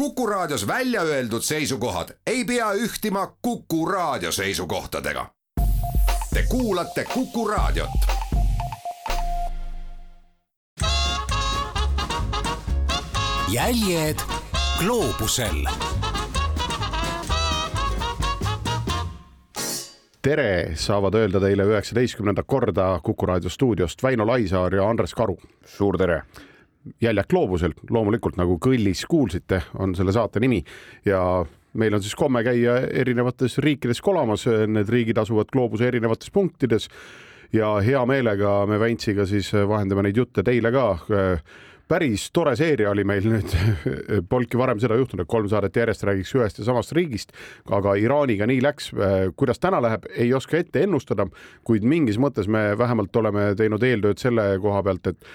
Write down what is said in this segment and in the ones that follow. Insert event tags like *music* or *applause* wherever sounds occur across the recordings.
Kuku Raadios välja öeldud seisukohad ei pea ühtima Kuku Raadio seisukohtadega. Te kuulate Kuku Raadiot. jäljed gloobusel tere, saavad öelda teile üheksateistkümnendat korda Kuku raadio stuudiost Väino Laisaar ja Andres Karu. suur tere. Jäljak gloobusel, loomulikult nagu kõllis kuulsite, on selle saate nimi. Ja meil on siis komme käia erinevates riikides kolamas, need riigid asuvad gloobuse erinevates punktides. Ja hea meelega me Väntsiga siis vahendame neid jutte teile ka päris tore seeria oli meil nüüd, *laughs* polnudki varem seda juhtunud, et kolm saadet järjest räägiks ühest ja samast riigist, aga Iraaniga nii läks. kuidas täna läheb, ei oska ette ennustada, kuid mingis mõttes me vähemalt oleme teinud eeltööd selle koha pealt, et,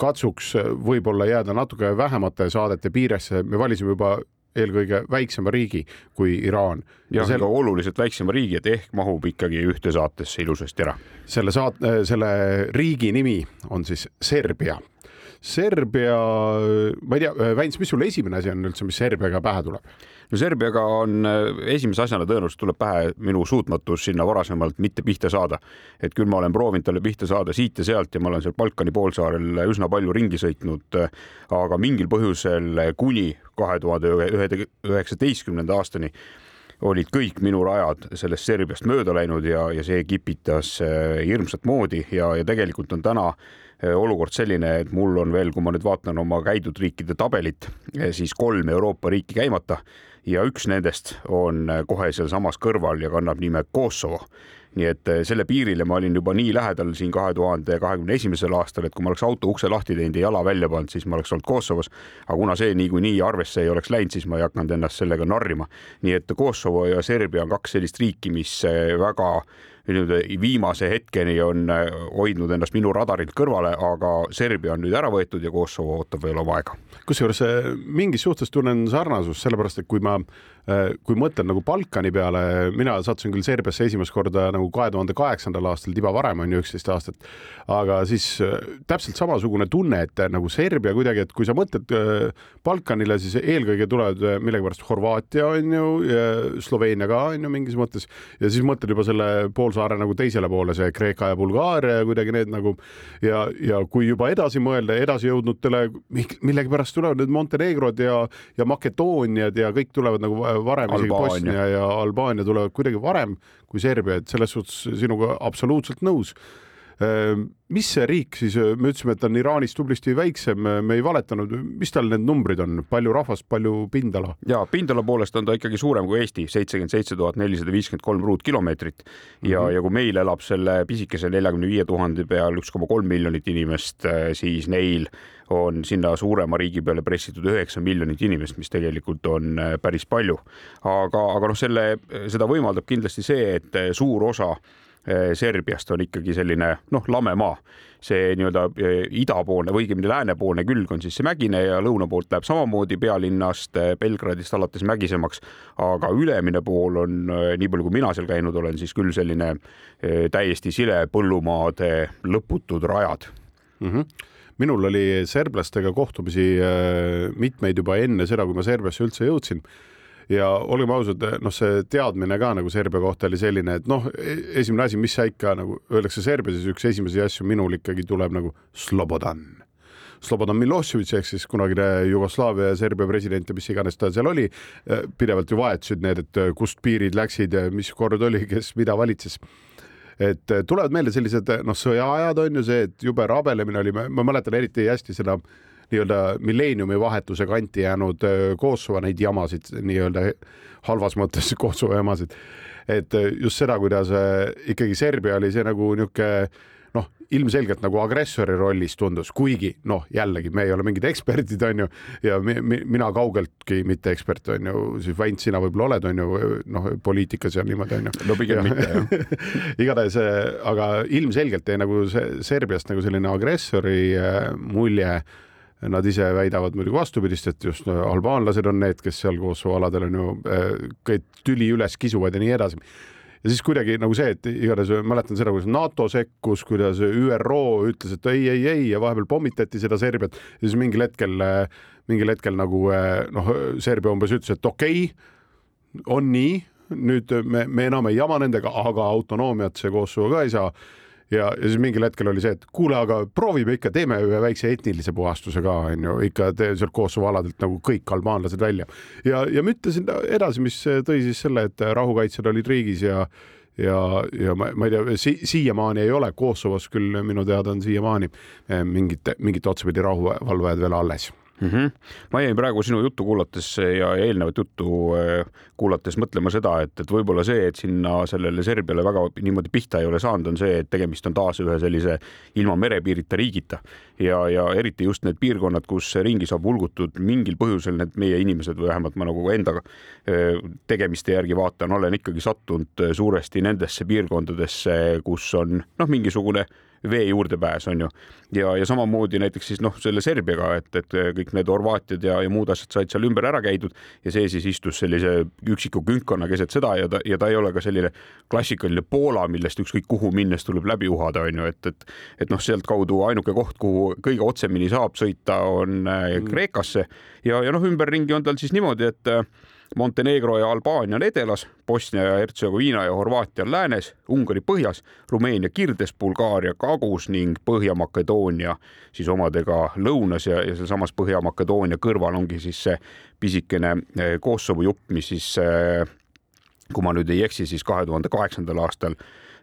katsuks võib-olla jääda natuke vähemate saadete piiresse, me valisime juba eelkõige väiksema riigi kui Iraan. jah, aga oluliselt väiksema riigi, et ehk mahub ikkagi ühte saatesse ilusasti ära. selle saat-, selle riigi nimi on siis Serbia Serbia, ma ei tea, Väints, mis sul esimene asi on üldse, mis Serbiaga pähe tuleb? no Serbiaga on esimese asjana tõenäoliselt tuleb pähe minu suutmatus sinna varasemalt mitte pihta saada. et küll ma olen proovinud talle pihta saada siit ja sealt ja ma olen seal Balkani poolsaarel üsna palju ringi sõitnud, aga mingil põhjusel kuni kahe tuhande üheksateistkümnenda aastani olid kõik minu rajad sellest Serbiast mööda läinud ja, ja see kipitas hirmsat moodi ja, ja tegelikult on täna äh, Äh, olukord selline, et mul on veel, kui ma nüüd vaatan oma käidud riikide tabelit, äh, siis kolm Euroopa riiki käimata ja üks nendest on äh, kohe sealsamas kõrval ja kannab nime Kosovo nii et selle piirile ma olin juba nii lähedal siin kahe tuhande kahekümne esimesel aastal, et kui ma oleks auto ukse lahti teinud ja jala välja pannud, siis ma oleks olnud Kosovos. aga kuna see niikuinii arvesse ei oleks läinud, siis ma ei hakanud ennast sellega narrima. nii et Kosovo ja Serbia on kaks sellist riiki, mis väga nii-öelda viimase hetkeni on äh, hoidnud ennast minu radarilt kõrvale, aga Serbia on nüüd ära võetud ja Kosovo ootab veel oma aega. kusjuures äh, mingis suhtes tunnen sarnasust, sellepärast et kui ma, kui mõtlen nagu Balkani peale, mina sattusin küll Serbiasse esimest korda nagu kahe tuhande kaheksandal aastal, tiba varem on ju üksteist aastat, aga siis täpselt samasugune tunne, et nagu Serbia kuidagi, et kui sa mõtled Balkanile, siis eelkõige tulevad millegipärast Horvaatia on ju, Sloveenia ka on ju mingis mõttes. Ja siis mõtled juba selle pool poolsaare nagu teisele poole, see Kreeka ja Bulgaaria ja kuidagi need nagu. Ja, ja kui juba edasi mõelda, edasi jõudnutele millegipärast tulevad need Montenegrod ja, ja Makedooniad ja kõik tulevad nagu varem, isegi Bosnia ja Albaania tulevad kuidagi varem kui Serbia, et selles suhtes sinuga absoluutselt nõus mis see riik siis, me ütlesime, et ta on Iraanist tublisti väiksem, me ei valetanud, mis tal need numbrid on, palju rahvast, palju pindala? ja pindala poolest on ta ikkagi suurem kui Eesti, seitsekümmend seitse tuhat nelisada viiskümmend kolm ruutkilomeetrit ja mm, -hmm. ja kui meil elab selle pisikese neljakümne viie tuhande peal üks koma kolm miljonit inimest, siis neil on sinna suurema riigi peale pressitud üheksa miljonit inimest, mis tegelikult on päris palju. aga, aga noh, selle, seda võimaldab kindlasti see, et suur osa Serbiast on ikkagi selline noh, lame maa. see nii-öelda eh, idapoolne või õigemini läänepoolne külg on siis see mägine ja lõuna poolt läheb samamoodi pealinnast eh, Belgradist alates mägisemaks. aga ülemine pool on, nii palju kui mina seal käinud olen, siis küll selline täiesti sile põllumaade lõputud rajad mm. -hmm minul oli serblastega kohtumisi mitmeid juba enne seda, kui ma Serbiasse üldse jõudsin ja olgem ausad, noh, see teadmine ka nagu Serbia kohta oli selline, et noh, e-, esimene asi, mis sa ikka nagu öeldakse Serbias, siis üks esimesi asju minul ikkagi tuleb nagu Slobodan. Slobodan Milošević ehk siis kunagine Jugoslaavia ja Serbia president ja mis iganes ta seal oli, e, pidevalt ju vahetusid need, et kust piirid läksid mis kord oli, kes mida valitses et tulevad meelde sellised noh, sõjaajad on ju see, et jube rabelemine oli, ma mäletan eriti hästi seda äh, nii-öelda milleeniumi vahetuse kanti jäänud Kosovo neid jamasid nii-öelda halvas mõttes *laughs* Kosovo jamasid. et just seda, kuidas ikkagi Serbia oli see nagu niisugune noh, ilmselgelt nagu agressori rollis tundus, kuigi noh, jällegi me ei ole mingid eksperdid, on ju, ja mi, mi, mina kaugeltki mitte ekspert, on ju, siis Väint, sina võib-olla oled, on ju, noh, poliitikas ja niimoodi, on ju. no pigem ja, mitte, jah *laughs* igatahes, aga ilmselgelt jäi nagu see Serbiast nagu selline agressori mulje Nad ise väidavad muidugi vastupidist, et just albaanlased on need, kes seal Kosovo aladel on ju kõik tüli üles kisuvad ja nii edasi. Ja siis kuidagi nagu see, et igatahes mäletan seda, kuidas NATO sekkus, kuidas ÜRO ütles, et ei, ei, ei ja vahepeal pommitati seda Serbiat. Ja siis mingil hetkel mingil hetkel nagu noh, Serbia umbes ütles, et okei okay,, on nii, nüüd me, me enam ei jama nendega, aga autonoomiat see Kosovo ka ei saa ja, ja siis mingil hetkel oli see, et kuule, aga proovime ikka, teeme ühe väikse etnilise puhastuse ka, onju, ikka sealt Kosovo aladelt nagu kõik albaanlased välja. ja, ja ma ütlesin edasi, mis tõi siis selle, et rahukaitsjad olid riigis ja ja, ja ma, ma ei tea si, siiamaani ei ole Kosovos küll minu teada on siiamaani eh, mingit, mingit otsapidi rahuvalvajad veel alles mm. -hmm. ma jäin praegu sinu juttu kuulates ja eelnevat juttu äh, kuulates mõtlema seda, et, et võib-olla see, et sinna sellele Serbiale väga niimoodi pihta ei ole saanud, on see, et tegemist on taas ühe sellise ilma merepiirita riigita ja, ja eriti just need piirkonnad, kus ringi saab hulgutud mingil põhjusel need meie inimesed või vähemalt ma nagu enda äh, tegemiste järgi vaatan, olen ikkagi sattunud suuresti nendesse piirkondadesse, kus on noh, mingisugune vee juurdepääs on ju. ja, ja samamoodi näiteks siis noh, selle Serbiaga, et, et kõik need Horvaatiad ja, ja muud asjad said seal ümber ära käidud ja see siis istus sellise üksiku künkonna keset seda ja ta, ja ta ei ole ka selline klassikaline Poola, millest ükskõik kuhu minnes tuleb läbi uhada, on ju, et, et, et noh, sealtkaudu ainuke koht, kuhu kõige otsemini saab sõita, on äh, Kreekasse ja, ja noh, ümberringi on tal siis niimoodi, et Montenegro ja Albaania on edelas, Bosnia ja Hertsegoviina ja Horvaatia on läänes, Ungari põhjas, Rumeenia kirdes, Bulgaaria kagus ning Põhja-Makedoonia siis omadega lõunas ja, ja sealsamas Põhja-Makedoonia kõrval ongi siis see pisikene eh, Kosovo jupp, mis siis eh, kui ma nüüd ei eksi, siis kahe tuhande kaheksandal aastal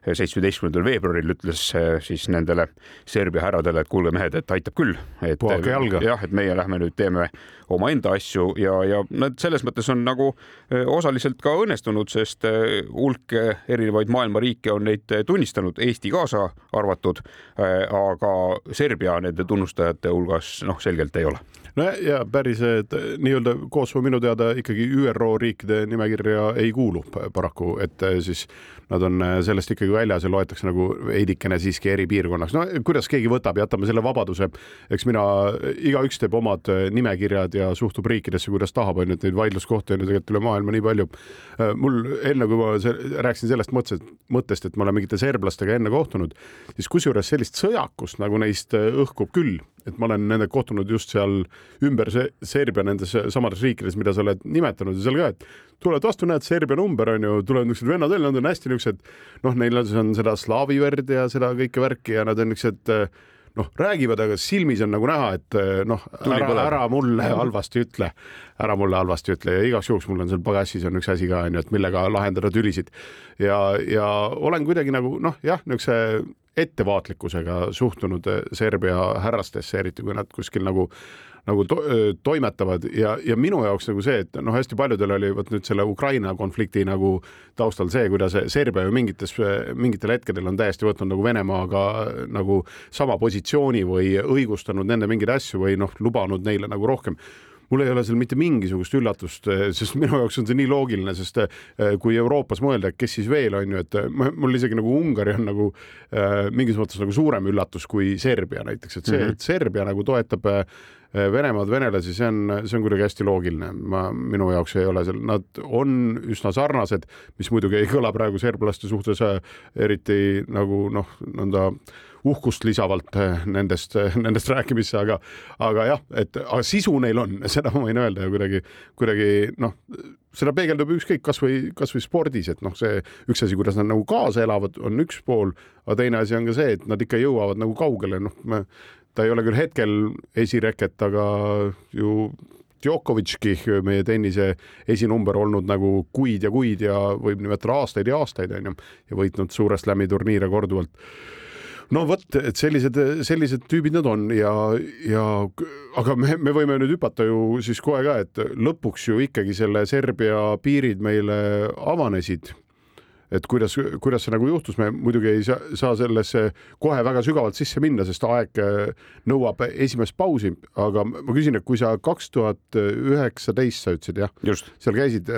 seitsmeteistkümnendal veebruaril ütles eh, siis nendele Serbia härradele, et kuulge mehed, et aitab küll. puhake jalga. jah, et meie lähme nüüd teeme omaenda asju ja, ja nad selles mõttes on nagu eh, osaliselt ka õnnestunud, sest hulk erinevaid maailma riike on neid tunnistanud, Eesti kaasa arvatud. aga Serbia nende tunnustajate hulgas noh, selgelt ei ole no ja päris, et nii-öelda Kosovo minu teada ikkagi ÜRO riikide nimekirja ei kuulu paraku, et siis nad on sellest ikkagi väljas ja loetakse nagu veidikene siiski eripiirkonnaks. no kuidas keegi võtab, jätame selle vabaduse, eks mina, igaüks teeb omad nimekirjad ja suhtub riikidesse, kuidas tahab, onju, et neid vaidluskohti on ju tegelikult üle maailma nii palju. mul enne, kui ma rääkisin sellest mõttest, mõttest, et ma olen mingite serblastega enne kohtunud, siis kusjuures sellist sõjakust nagu neist õhkub küll et ma olen nendega kohtunud just seal ümber Serbia nendes samades riikides, mida sa oled nimetanud ja seal ka, et tulevad vastu, näed, Serbia number on ju, tulevad niisugused vennad veel, nad on hästi niisugused, noh, neil on seda slaavi verd ja seda kõike värki ja nad on niisugused noh, räägivad, aga silmis on nagu näha, et noh, ära, ära mulle halvasti ütle, ära mulle halvasti ütle ja igaks juhuks mul on seal pagassis on üks asi ka onju, et millega lahendada tülisid. Ja, ja olen kuidagi nagu noh, jah, niisuguse ettevaatlikkusega suhtunud eh, Serbia härrastesse, eriti kui nad kuskil nagu nagu to toimetavad ja, ja minu jaoks nagu see, et noh, hästi paljudel oli vot nüüd selle Ukraina konflikti nagu taustal see, kuidas Serbia ju mingites, mingitel hetkedel on täiesti võtnud nagu Venemaaga nagu sama positsiooni või õigustanud nende mingeid asju või noh, lubanud neile nagu rohkem mul ei ole seal mitte mingisugust üllatust, sest *laughs* minu jaoks on see nii loogiline, sest kui Euroopas mõelda, kes siis veel on ju, et mul isegi nagu Ungari on nagu mingis mõttes nagu suurem üllatus kui Serbia näiteks, et see mm, -hmm. et Serbia nagu toetab Venemaad, venelasi, see on, see on kuidagi hästi loogiline. ma, minu jaoks ei ole seal, nad on üsna sarnased, mis muidugi ei kõla praegu serblaste suhtes eriti nagu noh, nõnda uhkust lisavalt eh, nendest, nendest rääkimisse, aga, aga jah, et aga sisu neil on, *laughs* seda ma võin öelda ja kuidagi, kuidagi noh, seda peegeldub ükskõik kasvõi, kasvõi spordis, et noh, see üks asi, kuidas nad nagu kaasa elavad, on üks pool, aga teine asi on ka see, et nad ikka jõuavad nagu kaugele, noh, ta ei ole küll hetkel esireket, aga ju Djokovicki, meie tennise esinumber olnud nagu kuid ja kuid ja võib nimetada aastaid ja aastaid onju ja võitnud suure slam'i turniire korduvalt. No vot, et sellised, sellised tüübid nad on ja, ja aga me, me võime nüüd hüpata ju siis kohe ka, et lõpuks ju ikkagi selle Serbia piirid meile avanesid et kuidas, kuidas see nagu juhtus, me muidugi ei saa, saa sellesse kohe väga sügavalt sisse minna, sest aeg nõuab esimest pausi, aga ma küsin, et kui sa kaks tuhat üheksateist, sa ütlesid jah, seal käisid,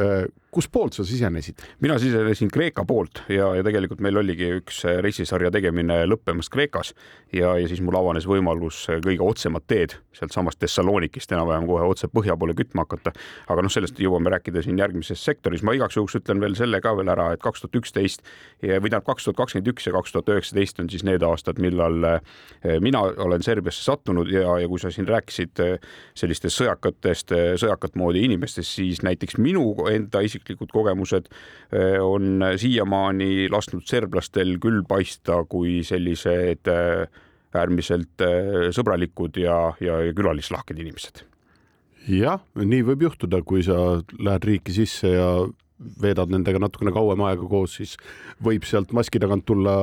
kus poolt sa sisenesid? mina sisenesin Kreeka poolt ja, ja tegelikult meil oligi üks reisisarja tegemine lõppemas Kreekas ja, ja siis mul avanes võimalus kõige otsemat teed sealtsamast Thessalonikist enam-vähem kohe otse põhja poole kütma hakata. aga noh, sellest jõuame rääkida siin järgmises sektoris. ma igaks juhuks ütlen veel selle ka veel ära, et kaks tuhat üksteist või tähendab kaks tuhat kakskümmend üks ja kaks tuhat üheksateist on siis need aastad, millal eh, mina olen Serbiasse sattunud ja, ja kui sa siin rääkisid sellistest sõjakatest, sõjakat moodi inimestest, siis näiteks minu enda isiklikud kogemused on siiamaani lasknud serblastel küll paista kui sellised äärmiselt sõbralikud ja, ja, ja külalislahked inimesed. Jah, nii võib juhtuda, kui sa lähed riiki sisse ja veedad nendega natukene kauem aega koos, siis võib sealt maski tagant tulla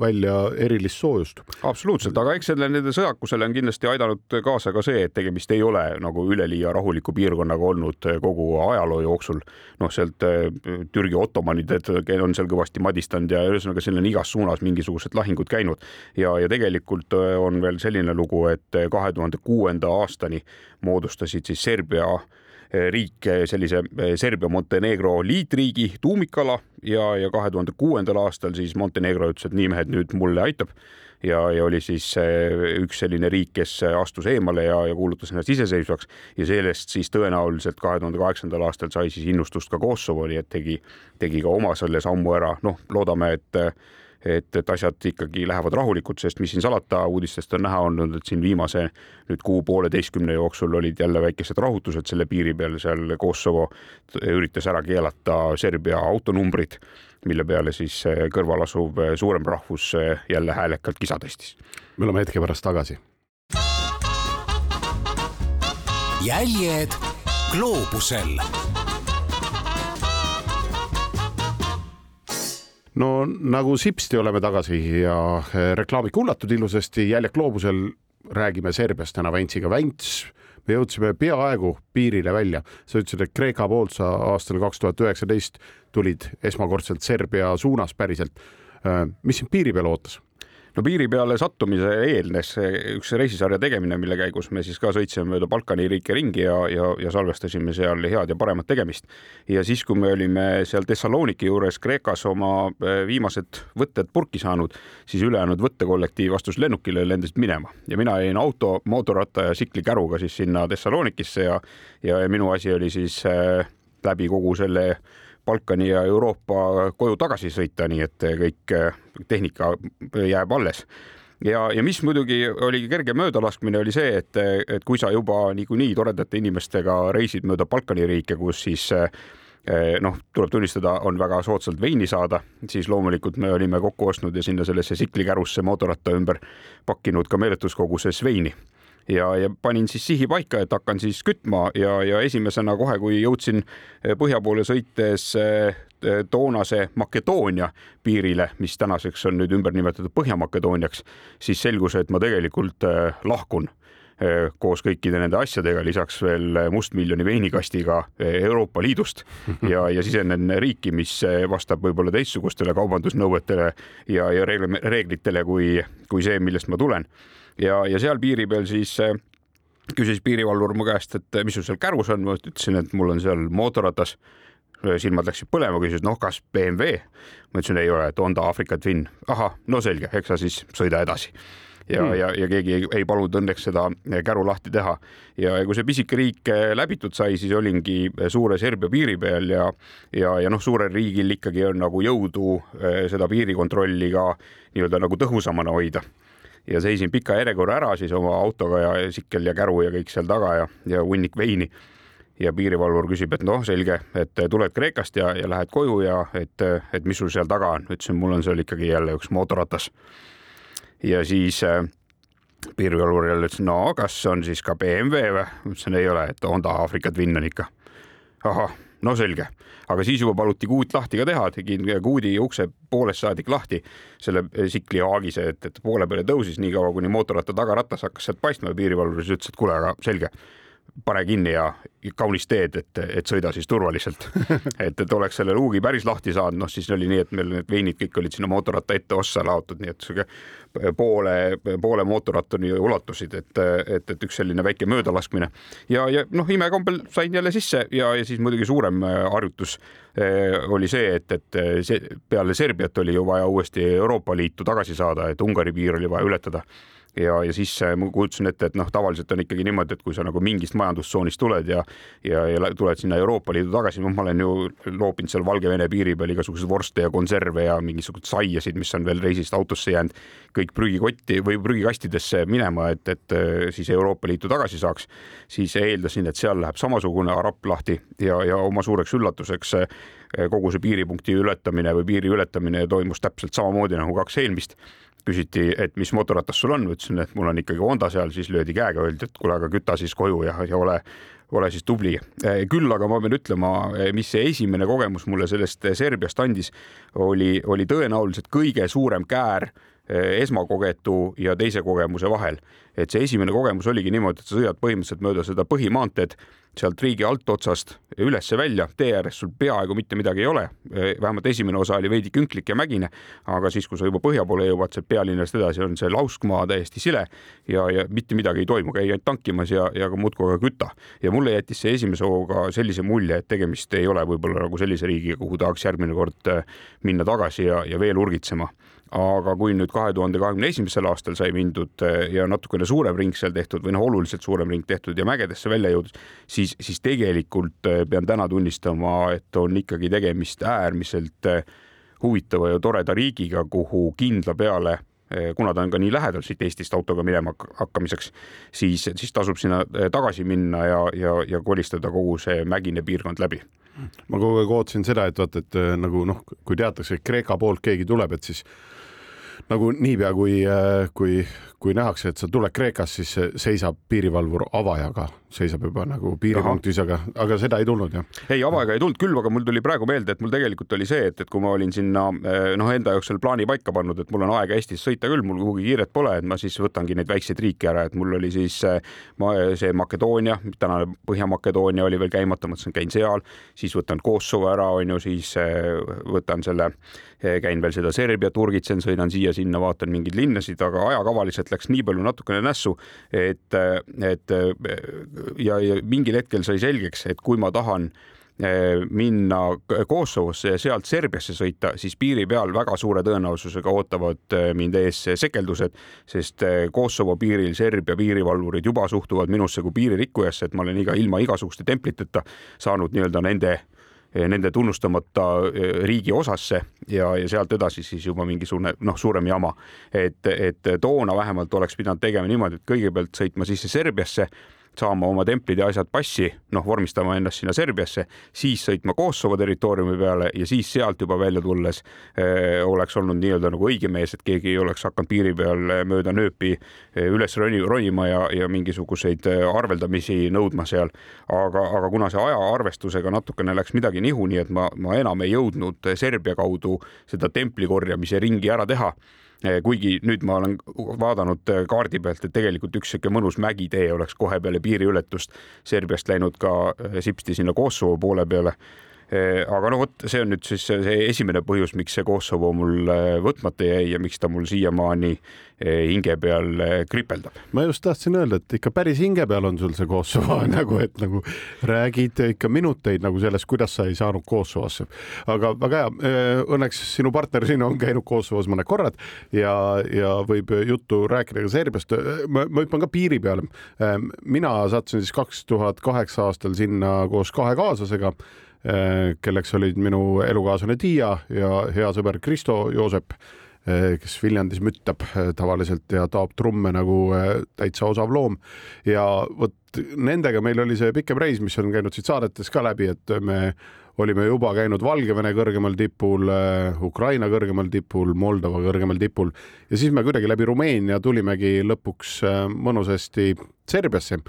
välja erilist soojust. absoluutselt, aga eks selle nende sõjakusele on kindlasti aidanud kaasa ka see, et tegemist ei ole nagu üleliia rahuliku piirkonnaga olnud kogu ajaloo jooksul. noh, sealt äh, Türgi ottomanid on seal kõvasti madistanud ja ühesõnaga seal on igas suunas mingisugused lahingud käinud ja, ja tegelikult äh, on veel selline lugu, et kahe tuhande kuuenda aastani moodustasid siis Serbia riik eh, sellise eh, Serbia-Montenegro liitriigi tuumikala ja, ja kahe tuhande kuuendal aastal siis Montenegro ütles, et nii mehed, nüüd mulle aitab. Ja, ja oli siis üks selline riik, kes astus eemale ja, ja kuulutas ennast iseseisvaks. Ja sellest siis tõenäoliselt kahe tuhande kaheksandal aastal sai siis innustust ka Kosovo, nii et tegi, tegi ka oma selle sammu ära, noh, loodame, et et, et asjad ikkagi lähevad rahulikult, sest mis siin salata, uudistest on näha olnud, et siin viimase nüüd kuu-pooleteistkümne jooksul olid jälle väikesed rahutused selle piiri peal, seal Kosovo üritas ära keelata Serbia autonumbrid, mille peale siis kõrval asuv suurem rahvus jälle häälekalt kisa tõstis. me oleme hetke pärast tagasi. jäljed gloobusel no nagu sipsti oleme tagasi ja eh, reklaamid kuulatud ilusasti, jäljed gloobusel räägime Serbiast täna Väntsiga. Vänts, me jõudsime peaaegu piirile välja, sa ütlesid, et Kreeka poolt sa aastal kaks tuhat üheksateist tulid esmakordselt Serbia suunas päriselt. Eh, mis sind piiri peal ootas? No piiri peale sattumise eelnes üks reisisarja tegemine, mille käigus me siis ka sõitsime mööda Balkani riike ringi ja, ja, ja salvestasime seal head ja paremat tegemist. ja siis, kui me olime seal Thessaloniki juures Kreekas oma äh, viimased võtted purki saanud, siis ülejäänud võttekollektiiv astus lennukile ja lendasid minema ja mina jäin auto, mootorratta ja tsiklikäruga siis sinna Thessalonikisse ja, ja minu asi oli siis äh, läbi kogu selle Balkani ja Euroopa koju tagasi sõita, nii et kõik eh, tehnika jääb alles. Ja, ja mis muidugi oli kerge möödalaskmine, oli see, et, et kui sa juba niikuinii toredate inimestega reisid mööda Balkani riike, kus siis eh, noh, tuleb tunnistada, on väga soodsalt veini saada, siis loomulikult me olime kokku ostnud ja sinna sellesse tsiklikärusse mootorratta ümber pakkinud ka meeletus koguses veini ja, ja panin siis sihi paika, et hakkan siis kütma ja, ja esimesena kohe, kui jõudsin eh, põhja poole sõites eh, toonase Makedoonia piirile, mis tänaseks on nüüd ümber nimetatud Põhja-Makedooniaks, siis selgus, et ma tegelikult eh, lahkun koos kõikide nende asjadega, lisaks veel mustmiljoni veinikastiga Euroopa Liidust ja, ja sisenen riiki, mis vastab võib-olla teistsugustele kaubandusnõuetele ja, ja reeglitele kui, kui see, millest ma tulen ja, ja seal piiri peal siis äh, küsis piirivalvur mu käest, et äh, mis sul seal kärus on, ma ütlesin, et mul on seal mootorratas. silmad läksid põlema, küsis, noh, kas BMW? ma ütlesin, ei ole, et Honda Africa Twin. ahah, no selge, eks sa siis sõida edasi ja hmm., ja, ja keegi ei, ei palunud õnneks seda äh, käru lahti teha. ja, ja kui see pisike riik läbitud sai, siis olingi suure Serbia piiri peal ja, ja, ja noh, suurel riigil ikkagi on nagu jõudu seda piirikontrolli ka nii-öelda nagu tõhusamana hoida ja seisin pika järjekorra ära siis oma autoga ja sikkel ja käru ja kõik seal taga ja, ja hunnik veini. ja piirivalvur küsib, et noh, selge, et tuled Kreekast ja, ja lähed koju ja et, et mis sul seal taga on, ütlesin, mul on seal ikkagi jälle üks mootorratas. ja siis äh, piirivalvur jälle ütles, no kas on siis ka BMW või? ütlesin, ei ole, et Honda Aafrika Twin on ikka. ahah no selge, aga siis juba paluti kuut lahti ka teha, tegin kuudi ukse poolest saadik lahti selle sikli haagise, et, et poole peale tõusis nii kaua, kuni mootorratta tagaratas hakkas sealt paistma ja piirivalvur siis ütles, et kuule, aga selge pane kinni ja kaunist teed, et, et sõida siis turvaliselt. *laughs* et, et oleks selle luugi päris lahti saanud, noh siis oli nii, et meil need veinid kõik olid sinna mootorratta ette ossa laotud, nii et sihuke poole, poole mootorrattani ulatusid, et, et, et üks selline väike möödalaskmine. Ja, ja noh, imekombel sain jälle sisse ja, ja siis muidugi suurem äh, harjutus eh, oli see, et, et see peale Serbiat oli ju vaja uuesti Euroopa Liitu tagasi saada, et Ungari piir oli vaja ületada ja, ja siis ma kujutasin ette, et noh, tavaliselt on ikkagi niimoodi, et kui sa nagu mingist majandustsoonist tuled ja ja, ja tuled sinna Euroopa Liidu tagasi, noh, ma olen ju loopinud seal Valgevene piiri peal igasuguseid vorste ja konserve ja mingisuguseid saiasid, mis on veel reisist autosse jäänud, kõik prügikotti või prügikastidesse minema, et, et siis Euroopa Liitu tagasi saaks, siis eeldasin, et seal läheb samasugune arapp lahti ja, ja oma suureks üllatuseks kogu see piiripunkti ületamine või piiri ületamine toimus täpselt samamoodi nagu kaks eelmist küsiti, et mis mootorratas sul on, ütlesin, et mul on ikkagi Honda seal, siis löödi käega, öeldi, et kuule, aga küta siis koju ja, ja ole, ole siis tubli. küll aga ma pean ütlema, mis see esimene kogemus mulle sellest Serbiast andis, oli, oli tõenäoliselt kõige suurem käär esmakogetu ja teise kogemuse vahel. et see esimene kogemus oligi niimoodi, et sa sõidad põhimõtteliselt mööda seda põhimaanteed sealt riigi altotsast ülesse välja, tee ääres sul peaaegu mitte midagi ei ole. vähemalt esimene osa oli veidi künklik ja mägine, aga siis, kui sa juba põhja poole jõuad, sealt pealinnast edasi on see lauskmaa täiesti sile ja, ja mitte midagi ei toimu, käi ainult tankimas ja, ja ka muudkui aga küta. ja mulle jättis see esimese hooga sellise mulje, et tegemist ei ole võib-olla nagu sellise riigiga, kuhu tahaks järgmine kord minna tagasi ja, ja veel urgitsema aga kui nüüd kahe tuhande kahekümne esimesel aastal sai mindud eh, ja natukene suurem ring seal tehtud või noh, oluliselt suurem ring tehtud ja mägedesse välja jõudnud, siis, siis tegelikult eh, pean täna tunnistama, et on ikkagi tegemist äärmiselt eh, huvitava ja toreda riigiga, kuhu kindla peale kuna ta on ka nii lähedal siit Eestist autoga minema hakkamiseks, siis, siis tasub sinna tagasi minna ja, ja, ja kolistada kogu see mägine piirkond läbi. Ma kogu aeg ootasin seda, et vaata, et nagu noh, kui teatakse, et Kreeka poolt keegi tuleb, et siis nagu niipea, kui, äh, kui, kui nähakse, et sa tuled Kreekast, siis seisab piirivalvur avajaga, seisab juba nagu piiripunktis, aga, aga seda ei tulnud jah? ei, avajaga ei tulnud küll, aga mul tuli praegu meelde, et mul tegelikult oli see, et, et kui ma olin sinna äh, noh, enda jaoks selle plaani paika pannud, et mul on aega Eestis sõita küll, mul kuhugi kiiret pole, et ma siis võtangi neid väikseid riike ära, et mul oli siis äh, ma, see Makedoonia, tänane Põhja-Makedoonia oli veel käimata, mõtlesin, käin seal, siis võtan Kosovo ära, on ju, siis võtan selle käin veel seda Serbiat urgitsen, sõidan siia-sinna, vaatan mingeid linnasid, aga ajakava lihtsalt läks nii palju natukene nässu, et, et ja, ja mingil hetkel sai selgeks, et kui ma tahan eh, minna Kosovosse ja sealt Serbiasse sõita, siis piiri peal väga suure tõenäosusega ootavad eh, mind ees sekeldused, sest eh, Kosovo piiril Serbia piirivalvurid juba suhtuvad minusse kui piiririkkujasse, et ma olen iga ilma igasuguste templiteta saanud nii-öelda nende nende tunnustamata riigi osasse ja, ja sealt edasi siis juba mingisugune noh, suurem jama. et, et toona vähemalt oleks pidanud tegema niimoodi, et kõigepealt sõitma sisse Serbiasse saama oma templid ja asjad passi, noh, vormistama ennast sinna Serbiasse, siis sõitma Kosovo territooriumi peale ja siis sealt juba välja tulles eh, oleks olnud nii-öelda nagu õige mees, et keegi ei oleks hakanud piiri peal mööda nööpi eh, üles roni, ronima ja, ja mingisuguseid eh, arveldamisi nõudma seal. aga, aga kuna see ajaarvestusega natukene läks midagi nihu, nii et ma, ma enam ei jõudnud Serbia kaudu seda templi korjamise ringi ära teha Eh, kuigi nüüd ma olen vaadanud eh, kaardi pealt, et tegelikult üks sihuke mõnus mägitee oleks kohe peale piiriületust Serbiast läinud ka eh, sipsti sinna Kosovo poole peale. Eh, aga no vot, see on nüüd siis see esimene põhjus, miks see Kosovo mul eh, võtmata jäi ja miks ta mul siiamaani eh, hinge peal kripeldab. ma just tahtsin öelda, et ikka päris hinge peal on sul see Kosovo *laughs* nagu, et nagu räägid ikka minuteid nagu sellest, kuidas sa ei saanud Kosovosse. aga väga hea, õnneks sinu partner siin on käinud Kosovos mõned korrad ja, ja võib juttu rääkida ka Serbiast. ma, ma hüppan ka piiri peale. mina sattusin siis kaks tuhat kaheksa aastal sinna koos kahe kaaslasega Äh, kelleks olid minu elukaaslane Tiia ja hea sõber Kristo Joosep, äh, kes Viljandis müttab äh, tavaliselt ja taob trumme nagu täitsa osav loom. ja vot nendega meil oli see pikem reis, mis on käinud siit saadetes ka läbi, et me olime juba käinud Valgevene kõrgemal tipul, Ukraina kõrgemal tipul, Moldova kõrgemal tipul ja siis me kuidagi läbi Rumeenia tulimegi lõpuks mõnusasti Serbiasse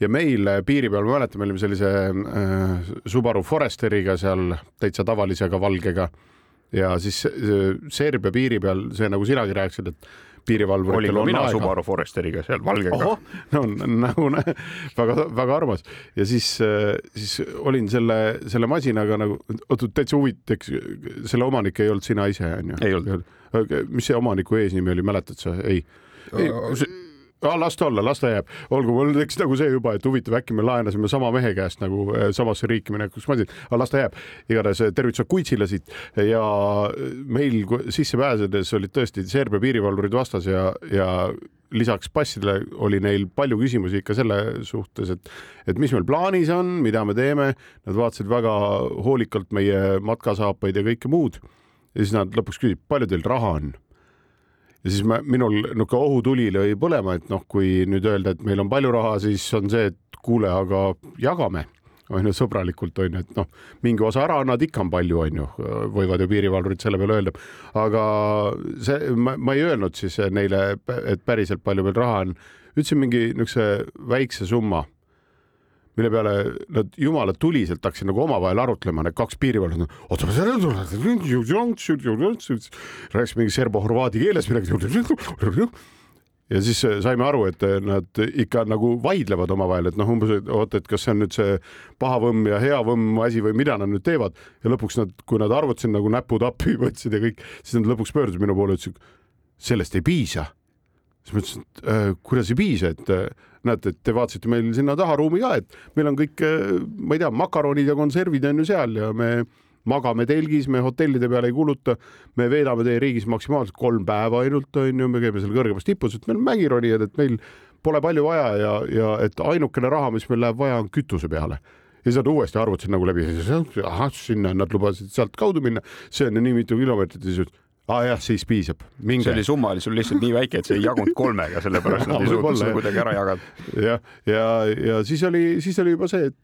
ja meil piiri peal, ma mäletan, me olime sellise äh, Subaru Foresteriga seal täitsa tavalise, aga valgega ja siis äh, Serbia piiri peal see, nagu sinagi rääkisid, et piirivalvuritel on mina aega Subaru Foresteriga seal valgega *laughs* no nagu väga-väga armas ja siis, siis olin selle, selle masinaga nagu, oota täitsa huvitav, eks selle omanik ei olnud sina ise onju? Ei olnud.. mis see omaniku eesnimi oli, mäletad sa? ei, ei.. Las ta olla, las ta jääb, olgu, mul tekkis nagu see juba, et huvitav, äkki me laenasime sama mehe käest nagu eh, samasse riiki minekuks masin, aga las ta jääb. igatahes eh, tervitused Kuitsile siit ja meil ku- sisse pääsedes olid tõesti Serbia piirivalvurid vastas ja, ja lisaks passidele oli neil palju küsimusi ikka selle suhtes, et, et mis meil plaanis on, mida me teeme. Nad vaatasid väga hoolikalt meie matkasaapaid ja kõike muud. ja siis nad lõpuks küsisid, palju teil raha on ja siis ma, minul niisugune ohutuli lõi põlema, et noh, kui nüüd öelda, et meil on palju raha, siis on see, et kuule, aga jagame on ju sõbralikult on ju, et noh, mingi osa ära annad, ikka on palju, on ju, võivad ju piirivalvurid selle peale öelda. aga see, ma, ma ei öelnud siis neile, et päriselt palju meil raha on, ütlesin mingi niisuguse väikse summa mille peale nad jumala tuliselt hakkasid nagu omavahel arutlema, need kaks piirivalvurit. oota, rääkis mingi serbo-horvaadi keeles midagi. ja siis saime aru, et nad ikka nagu vaidlevad omavahel, et noh, umbes, et oot, et kas see on nüüd see paha võmm ja hea võmm asi või mida nad nüüd teevad ja lõpuks nad, kui nad arvutasid nagu näpud appi võtsid ja kõik, siis nad lõpuks pöördusid minu poole, ütlesid sellest ei piisa siis ma ütlesin, et äh, kuidas ei piisa, et äh, näete, et te vaatasite meil sinna taha ruumi ka, et meil on kõik äh,, ma ei tea, makaronid ja konservid on ju seal ja me magame telgis, me hotellide peale ei kuluta, me veedame teie riigis maksimaalselt kolm päeva ainult onju, me käime seal kõrgemas tipus, et meil on mägironijad, et meil pole palju vaja ja, ja et ainukene raha, mis meil läheb vaja, on kütuse peale. Ja siis nad uuesti arvutasid nagu läbi, ahah, sinna nad lubasid sealtkaudu minna, see on ju nii mitu kilomeetrit ja siis aa jah, siis piisab, minge. See oli summa oli sul lihtsalt nii väike, et see ei jagunud kolmega, sellepärast nad ei suutnud seda kuidagi ära jagada. jah, ja, ja, ja siis oli, siis oli juba see, et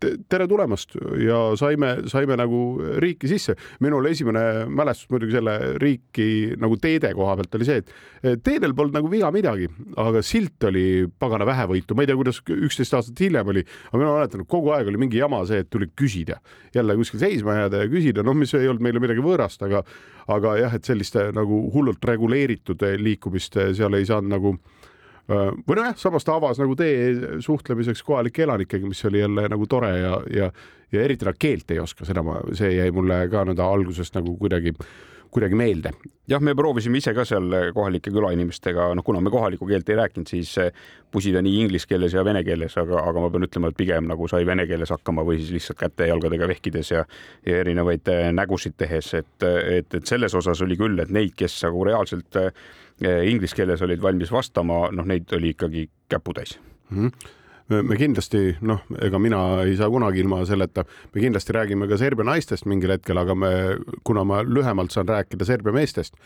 te- tere tulemast ja saime, saime nagu riiki sisse. minul esimene mälestus muidugi selle riiki nagu teede koha pealt oli see, et teedel polnud nagu viga midagi, aga silt oli pagana vähevõitu, ma ei tea, kuidas üksteist aastat hiljem oli, aga mina mäletan, et kogu aeg oli mingi jama see, et tuli küsida, jälle kuskil seisma jääda ja küsida, noh, mis ei olnud meile midagi võõrast, aga aga jah, et selliste nagu hullult reguleeritud liikumist seal ei saanud nagu või nojah, samas ta avas nagu tee suhtlemiseks kohalike elanikega, mis oli jälle nagu tore ja, ja, ja eriti nad keelt ei oska, seda ma, see jäi mulle ka nõnda algusest nagu kuidagi, kuidagi meelde. jah, me proovisime ise ka seal kohalike külainimestega, noh, kuna me kohalikku keelt ei rääkinud, siis pusida nii inglise keeles ja vene keeles, aga, aga ma pean ütlema, et pigem nagu sai vene keeles hakkama või siis lihtsalt käte-jalgadega vehkides ja ja erinevaid eh, nägusid tehes, et, et, et selles osas oli küll, et neid, kes nagu reaalselt eh, inglise keeles olid valmis vastama, noh, neid oli ikkagi käputäis me me kindlasti noh, ega mina ei saa kunagi ilma selleta, me kindlasti räägime ka Serbia naistest mingil hetkel, aga me, kuna ma lühemalt saan rääkida Serbia meestest,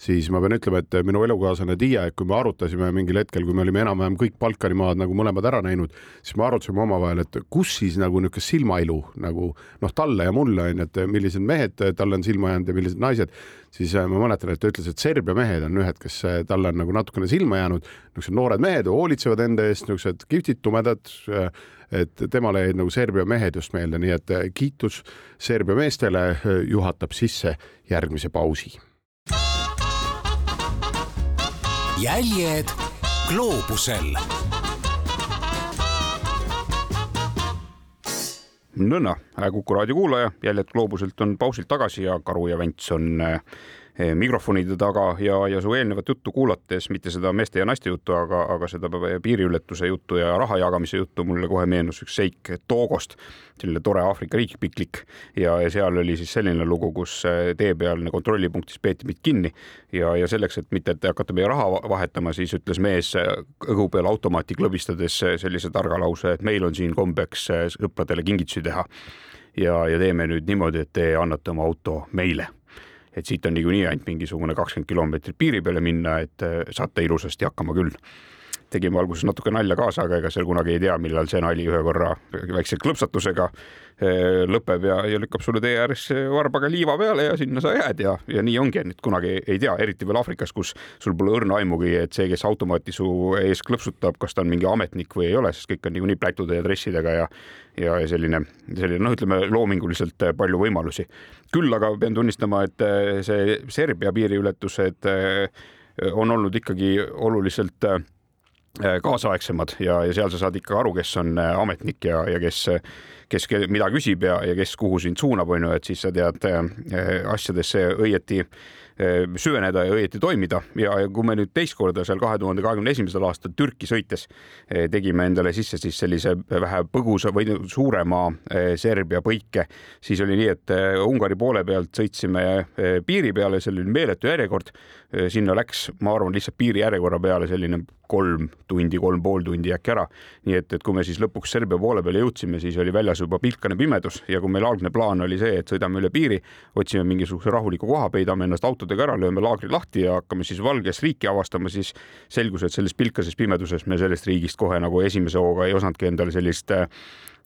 siis ma pean ütlema, et minu elukaaslane Tiia, kui me arutasime mingil hetkel, kui me olime enam-vähem kõik Balkanimaad nagu mõlemad ära näinud, siis me arutasime omavahel, et kus siis nagu niisugune silmailu nagu noh, talle ja mulle on ju, et millised mehed talle on silma jäänud ja millised naised, siis äh, ma mäletan, et ta ütles, et Serbia mehed on ühed, kes äh, talle on nagu natukene silma jäänud, niisugused noored mehed hoolitsevad enda eest, niisugused kihvtid, tumedad et temale jäid nagu Serbia mehed just meelde, nii et äh, kiitus Serbia meestele, juhatab sisse järgmise pausi jäljed gloobusel. Nõnda, Kuku raadio kuulaja, jäljed gloobuselt on pausilt tagasi ja Karu ja Vents on eh, mikrofonide taga ja, ja su eelnevat juttu kuulates, mitte seda meeste ja naiste juttu, aga, aga seda piiriületuse juttu ja raha jagamise juttu, mulle kohe meenus üks seik Togost, selline tore Aafrika riik, piklik ja, ja seal oli siis selline lugu, kus eh, tee peal kontrollipunktis peeti meid kinni ja, ja selleks, et mitte et hakata meie raha vahetama, siis ütles mees eh, õhu peal automaati klõbistades sellise targa lause, et meil on siin kombeks eh, sõpradele kingitusi teha. ja, ja teeme nüüd niimoodi, et te annate oma auto meile et siit on niikuinii ainult mingisugune kakskümmend kilomeetrit piiri peale minna, et äh, saate ilusasti hakkama küll. Tegime alguses natuke nalja kaasa, aga ega seal kunagi ei tea, millal see nali ühe korra väikse klõpsatusega äh, lõpeb ja, ja lükkab sulle tee ääres varbaga liiva peale ja sinna sa jääd ja, ja nii ongi, et kunagi ei tea, eriti veel Aafrikas, kus sul pole õrna aimugi, et see, kes automaati su ees klõpsutab, kas ta on mingi ametnik või ei ole, sest kõik on niikuinii plätude ja dressidega ja ja selline, selline noh, ütleme loominguliselt palju võimalusi. küll aga pean tunnistama, et see Serbia piiriületused on olnud ikkagi oluliselt kaasaegsemad ja, ja seal sa saad ikka aru, kes on äh, ametnik ja, ja kes, kes mida küsib ja, ja kes kuhu sind suunab, on ju, et siis sa tead asjadesse õieti süveneda ja õieti toimida ja, ja kui me nüüd teist korda seal kahe tuhande kahekümne esimesel aastal Türki sõites tegime endale sisse siis sellise vähe põgusa või suurema Serbia põike, siis oli nii, et Ungari poole pealt sõitsime piiri peale, see oli meeletu järjekord. sinna läks, ma arvan, lihtsalt piirijärjekorra peale selline kolm tundi, kolm pool tundi äkki ära. nii et, et kui me siis lõpuks Serbia poole peale jõudsime, siis oli väljas juba pilkane pimedus ja kui meil algne plaan oli see, et sõidame üle piiri, otsime mingisuguse rahuliku koha, peidame ennast autodega ära, lööme laagri lahti ja hakkame siis valges riiki avastama, siis selgus, et selles pilkases pimeduses me sellest riigist kohe nagu esimese hooga ei osanudki endale sellist äh,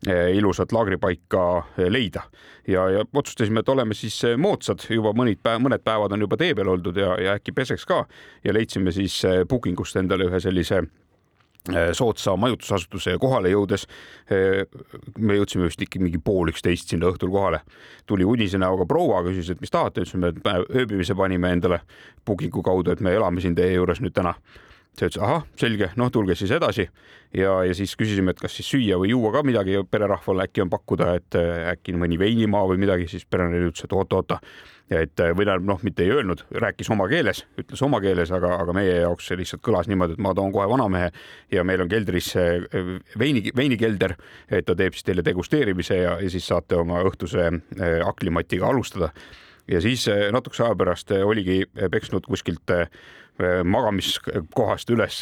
ilusat laagripaika leida. Ja, ja otsustasime, et oleme siis moodsad, juba mõned päev, mõned päevad on juba tee peal oldud ja, ja äkki peseks ka. Ja leidsime siis booking ust endale ühe sellise soodsa majutusasutuse kohale jõudes me jõudsime vist ikka mingi pool üksteist sinna õhtul kohale. tuli unise näoga proua, küsis, et mis tahate, ütlesime, et ööbimise panime endale booking'u kaudu, et me elame siin teie juures nüüd täna ta ütles, ahah, selge, noh, tulge siis edasi ja, ja siis küsisime, et kas siis süüa või juua ka midagi pererahvale äkki on pakkuda, et äkki mõni veinimaa või midagi, siis perenaine ütles, et oota-oota. et või tähendab, noh, mitte ei öelnud, rääkis oma keeles, ütles oma keeles, aga, aga meie jaoks see lihtsalt kõlas niimoodi, et ma toon kohe vanamehe ja meil on keldris veini, veinikelder, et ta teeb siis teile degusteerimise ja, ja siis saate oma õhtuse aklimatiga alustada ja siis natukese aja pärast oligi peksnud kuskilt magamiskohast üles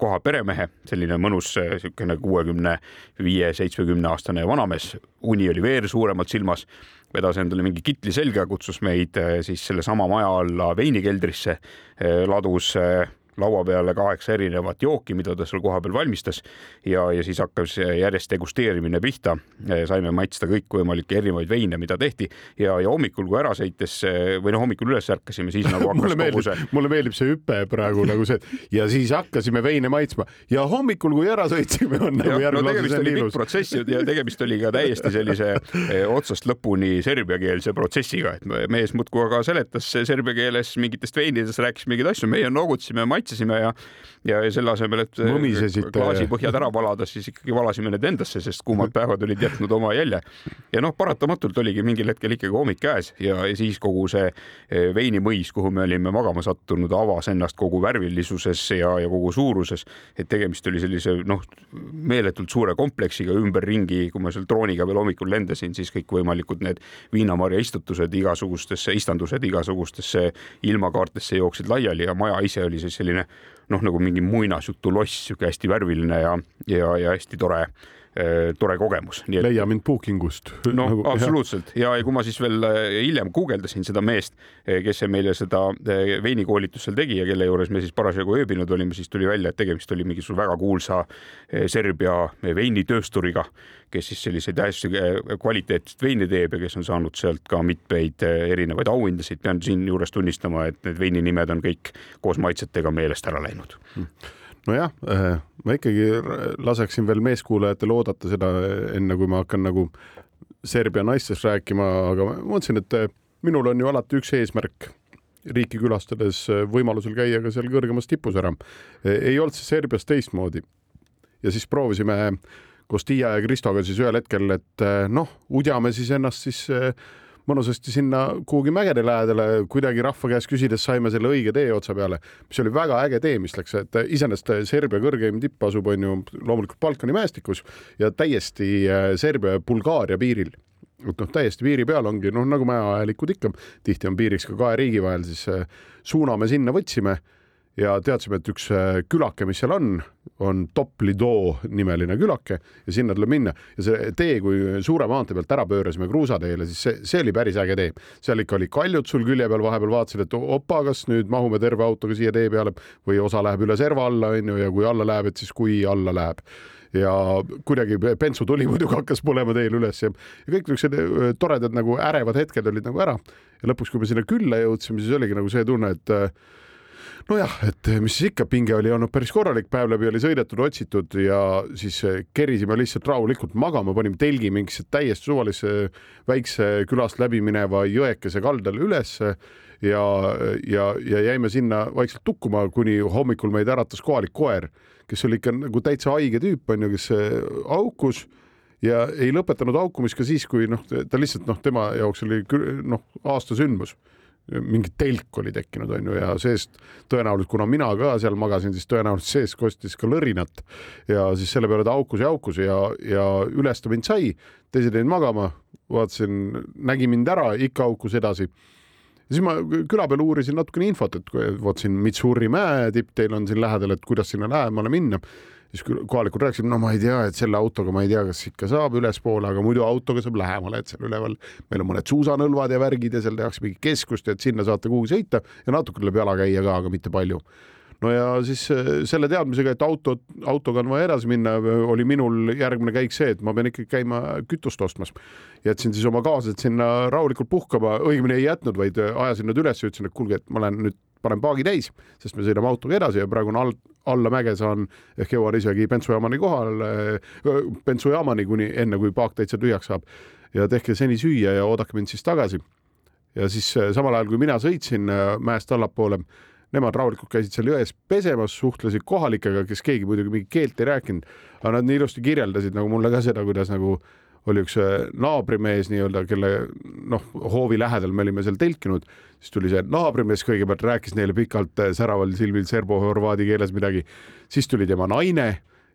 koha peremehe, selline mõnus niisugune kuuekümne viie, seitsmekümne aastane vanamees, uni oli veel suuremalt silmas, vedas endale mingi kitli selga, kutsus meid siis sellesama maja alla veinikeldrisse, ladus laua peale kaheksa erinevat jooki, mida ta seal kohapeal valmistas ja, ja siis hakkas järjest degusteerimine pihta. saime maitsta kõikvõimalikke erinevaid veine, mida tehti ja, ja hommikul, kui ära sõites või noh, hommikul üles ärkasime, siis nagu *laughs* hakkas kogu see. mulle meeldib see hüpe praegu nagu see ja siis hakkasime veine maitsma ja hommikul, kui ära sõitsime, on nagu järgmine no, tegemist oli pikk protsess ja tegemist oli ka täiesti sellise eh, otsast lõpuni serbiakeelse protsessiga, et mees muudkui aga seletas serbia keeles mingitest veinidest, rääkis mingeid asju, meie noogutasime, maitsesime ja ja, ja selle asemel, et klaasipõhjad ära valada, siis ikkagi valasime need endasse, sest kuumad päevad olid jätnud oma jälje. ja noh, paratamatult oligi mingil hetkel ikkagi hommik käes ja, ja siis kogu see eh, veinimõis, kuhu me olime magama sattunud, avas ennast kogu värvilisuses ja, ja kogu suuruses. et tegemist oli sellise noh, meeletult suure kompleksiga ümberringi, kui ma seal drooniga veel hommikul lendasin, siis kõikvõimalikud need viinamarja istutused igasugustesse, istandused igasugustesse ilmakaartesse jooksid laiali ja maja ise oli siis selline noh, nagu mingi muinasjutu loss, sihuke hästi värviline ja, ja, ja hästi tore tore kogemus. leia mind Bookingust. *laughs* no nagu, absoluutselt ja, ja kui ma siis veel hiljem guugeldasin seda meest, kes meile seda veinikoolitust seal tegi ja kelle juures me siis parasjagu ööbinud olime, siis tuli välja, et tegemist oli mingisuguse väga kuulsa Serbia veinitöösturiga, kes siis selliseid hästi kvaliteetseid veine teeb ja kes on saanud sealt ka mitmeid erinevaid auhindasid. pean siinjuures tunnistama, et need veini nimed on kõik koos maitsetega meelest ära läinud hmm nojah, ma ikkagi laseksin veel meeskuulajatel oodata seda, enne kui ma hakkan nagu Serbia naistest rääkima, aga ma mõtlesin, et minul on ju alati üks eesmärk riiki külastades võimalusel käia ka seal kõrgemas tipus ära. ei olnud see Serbias teistmoodi. ja siis proovisime koos Tiia ja Kristoga siis ühel hetkel, et noh, udjame siis ennast siis mõnusasti sinna kuhugi mägede lähedale, kuidagi rahva käest küsides saime selle õige tee otsa peale, mis oli väga äge tee, mis läks, et iseenesest Serbia kõrgeim tipp asub, on ju loomulikult Balkani mäestikus ja täiesti äh, Serbia ja Bulgaaria piiril. Et noh, täiesti piiri peal ongi noh, nagu mäeahelikud ikka, tihti on piiriks ka kahe riigi vahel, siis äh, suuna me sinna võtsime ja teadsime, et üks äh, külake, mis seal on, on Toplido nimeline külake ja sinna tuleb minna. Ja see tee, kui suure maantee pealt ära pöörasime kruusateele, siis see, see oli päris äge tee. seal ikka oli kaljud sul külje peal, vahepeal vaatasid, et opa, kas nüüd mahume terve autoga siia tee peale või osa läheb üle serva alla, onju, ja kui alla läheb, et siis kui alla läheb. Ja kuidagi bentsutuli muidugi hakkas põlema teel üles ja, ja kõik niisugused äh, toredad nagu ärevad hetked olid nagu ära. Ja lõpuks, kui me sinna külla jõudsime, siis oligi nagu see tunne, et äh, nojah, et mis siis ikka, pinge oli olnud päris korralik, päev läbi oli sõidetud, otsitud ja siis kerisime lihtsalt rahulikult magama, panime telgi mingisse täiesti suvalisse väikse külast läbi mineva jõekese kaldale ülesse ja, ja, ja jäime sinna vaikselt tukkuma, kuni hommikul meid äratas kohalik koer, kes oli ikka nagu täitsa haige tüüp, onju, kes haukus ja ei lõpetanud haukumist ka siis, kui noh, ta lihtsalt noh, tema jaoks oli noh, aasta sündmus mingi telk oli tekkinud, onju, ja seest tõenäoliselt, kuna mina ka seal magasin, siis tõenäoliselt seest kostis ka lõrinat ja siis selle peale ta haukus ja haukus ja, ja üles ta mind sai. teised jäid magama, vaatasin, nägi mind ära, ikka haukus edasi. ja siis ma küla peal uurisin natukene infot, et vot siin Mitsuri mäe tipp teil on siin lähedal, et kuidas sinna lähemale minna siis kohalikud rääkisid, no ma ei tea, et selle autoga ma ei tea, kas ikka saab ülespoole, aga muidu autoga saab lähemale, et seal üleval meil on mõned suusanõlvad ja värgid ja seal tehakse mingit keskust, et sinna saate kuhugi sõita ja natuke tuleb jala käia ka, aga mitte palju no ja siis äh, selle teadmisega, et auto, autoga on vaja edasi minna, oli minul järgmine käik see, et ma pean ikkagi käima kütust ostmas. jätsin siis oma kaaslased sinna rahulikult puhkama, õigemini ei jätnud, vaid ajasin nad üles ja ütlesin, et kuulge, et ma lähen nüüd panen paagi täis, sest me sõidame autoga edasi ja praegu on all, alla mäge saan ehk jõuan isegi bensujaamani kohale, bensujaamani kuni enne, kui paak täitsa tühjaks saab. ja tehke seni süüa ja oodake mind siis tagasi. ja siis äh, samal ajal, kui mina sõitsin äh, mäest allapoole, nemad rahulikult käisid seal jões pesemas, suhtlesid kohalikega, kes keegi muidugi mingit keelt ei rääkinud, aga nad nii ilusti kirjeldasid nagu mulle ka seda, kuidas nagu oli üks äh, naabrimees nii-öelda, kelle noh, hoovi lähedal me olime seal telkinud, siis tuli see naabrimees kõigepealt rääkis neile pikalt äh, säraval silmil serbo-horvaadi keeles midagi, siis tuli tema naine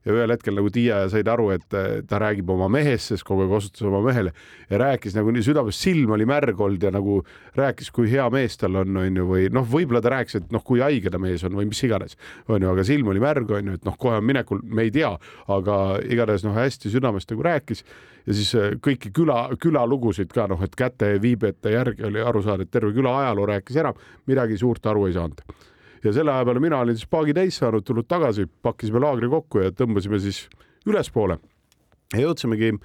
ja ühel hetkel nagu Tiia said aru, et äh, ta räägib oma mehest, sest kogu aeg osutas oma mehele ja rääkis nagu nii südames, silm oli märg olnud ja nagu rääkis, kui hea mees tal on, onju, või noh, võib-olla ta rääkis, et noh, kui haige ta mees on või mis iganes, onju, aga silm oli märg, onju, et noh, kohe on minekul, me ei tea, aga igatahes noh, hästi südamest nagu rääkis ja siis äh, kõiki küla, külalugusid ka noh, et käteviibete järgi oli aru saada, et terve küla ajaloo rääkis ära, midagi suurt aru ei saanud ja selle aja peale mina olin siis paagi täis saanud, tulnud tagasi, pakkisime laagri kokku ja tõmbasime siis ülespoole. ja jõudsimegi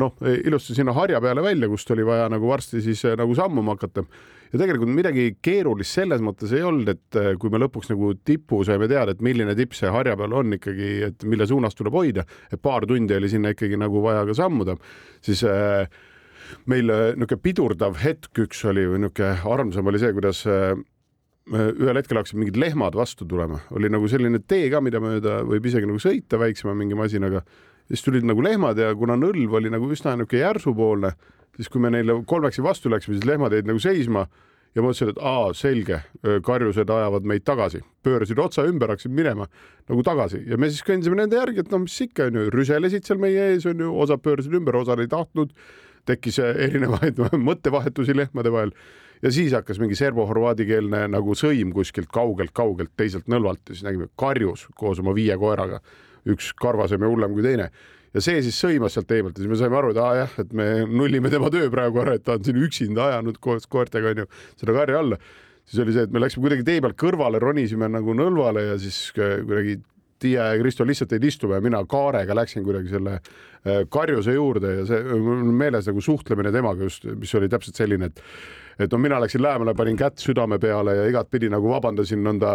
noh, ilusti sinna harja peale välja, kust oli vaja nagu varsti siis eh, nagu sammuma hakata. ja tegelikult midagi keerulist selles mõttes ei olnud, et eh, kui me lõpuks nagu tipu saime teada, et milline tipp see harja peal on ikkagi, et mille suunas tuleb hoida, et paar tundi oli sinna ikkagi nagu vaja ka sammuda, siis äh, meil niisugune pidurdav hetk üks oli või niisugune armsam oli see, kuidas ühel hetkel hakkasid mingid lehmad vastu tulema, oli nagu selline tee ka, mida mööda võib isegi nagu sõita väiksema mingi masinaga. siis tulid nagu lehmad ja kuna nõlv oli nagu üsna niisugune järsupoolne, siis kui me neile kolmekesi vastu läksime, siis lehmad jäid nagu seisma ja mõtlesin, et aa, selge, karjused ajavad meid tagasi, pöörasid otsa ümber, hakkasid minema nagu tagasi. Ja me siis kõndisime nende järgi, et no mis ikka onju, rüselesid seal meie ees onju, osad pöörasid ümber, osad ei tahtnud. tekkis erinevaid *laughs* mõttevahetusi lehmade vahel ja siis hakkas mingi serbo-horvaadikeelne nagu sõim kuskilt kaugelt-kaugelt teiselt nõlvalt ja siis nägime karjus koos oma viie koeraga, üks karvasem ja hullem kui teine ja see siis sõimas sealt eemalt ja siis me saime aru, et aa jah, et me nullime tema töö praegu ära, et ta on siin üksinda ajanud koos koertega onju seda karja alla. siis oli see, et me läksime kuidagi tee pealt kõrvale, ronisime nagu nõlvale ja siis kuidagi Tiia ja Kristo lihtsalt jäid istuma ja mina kaarega läksin kuidagi selle äh, karjuse juurde ja see mul on meeles nagu suhtlemine temaga just, mis oli täpselt selline, et et no mina läksin lähemale, panin kätt südame peale ja igatpidi nagu vabandasin nõnda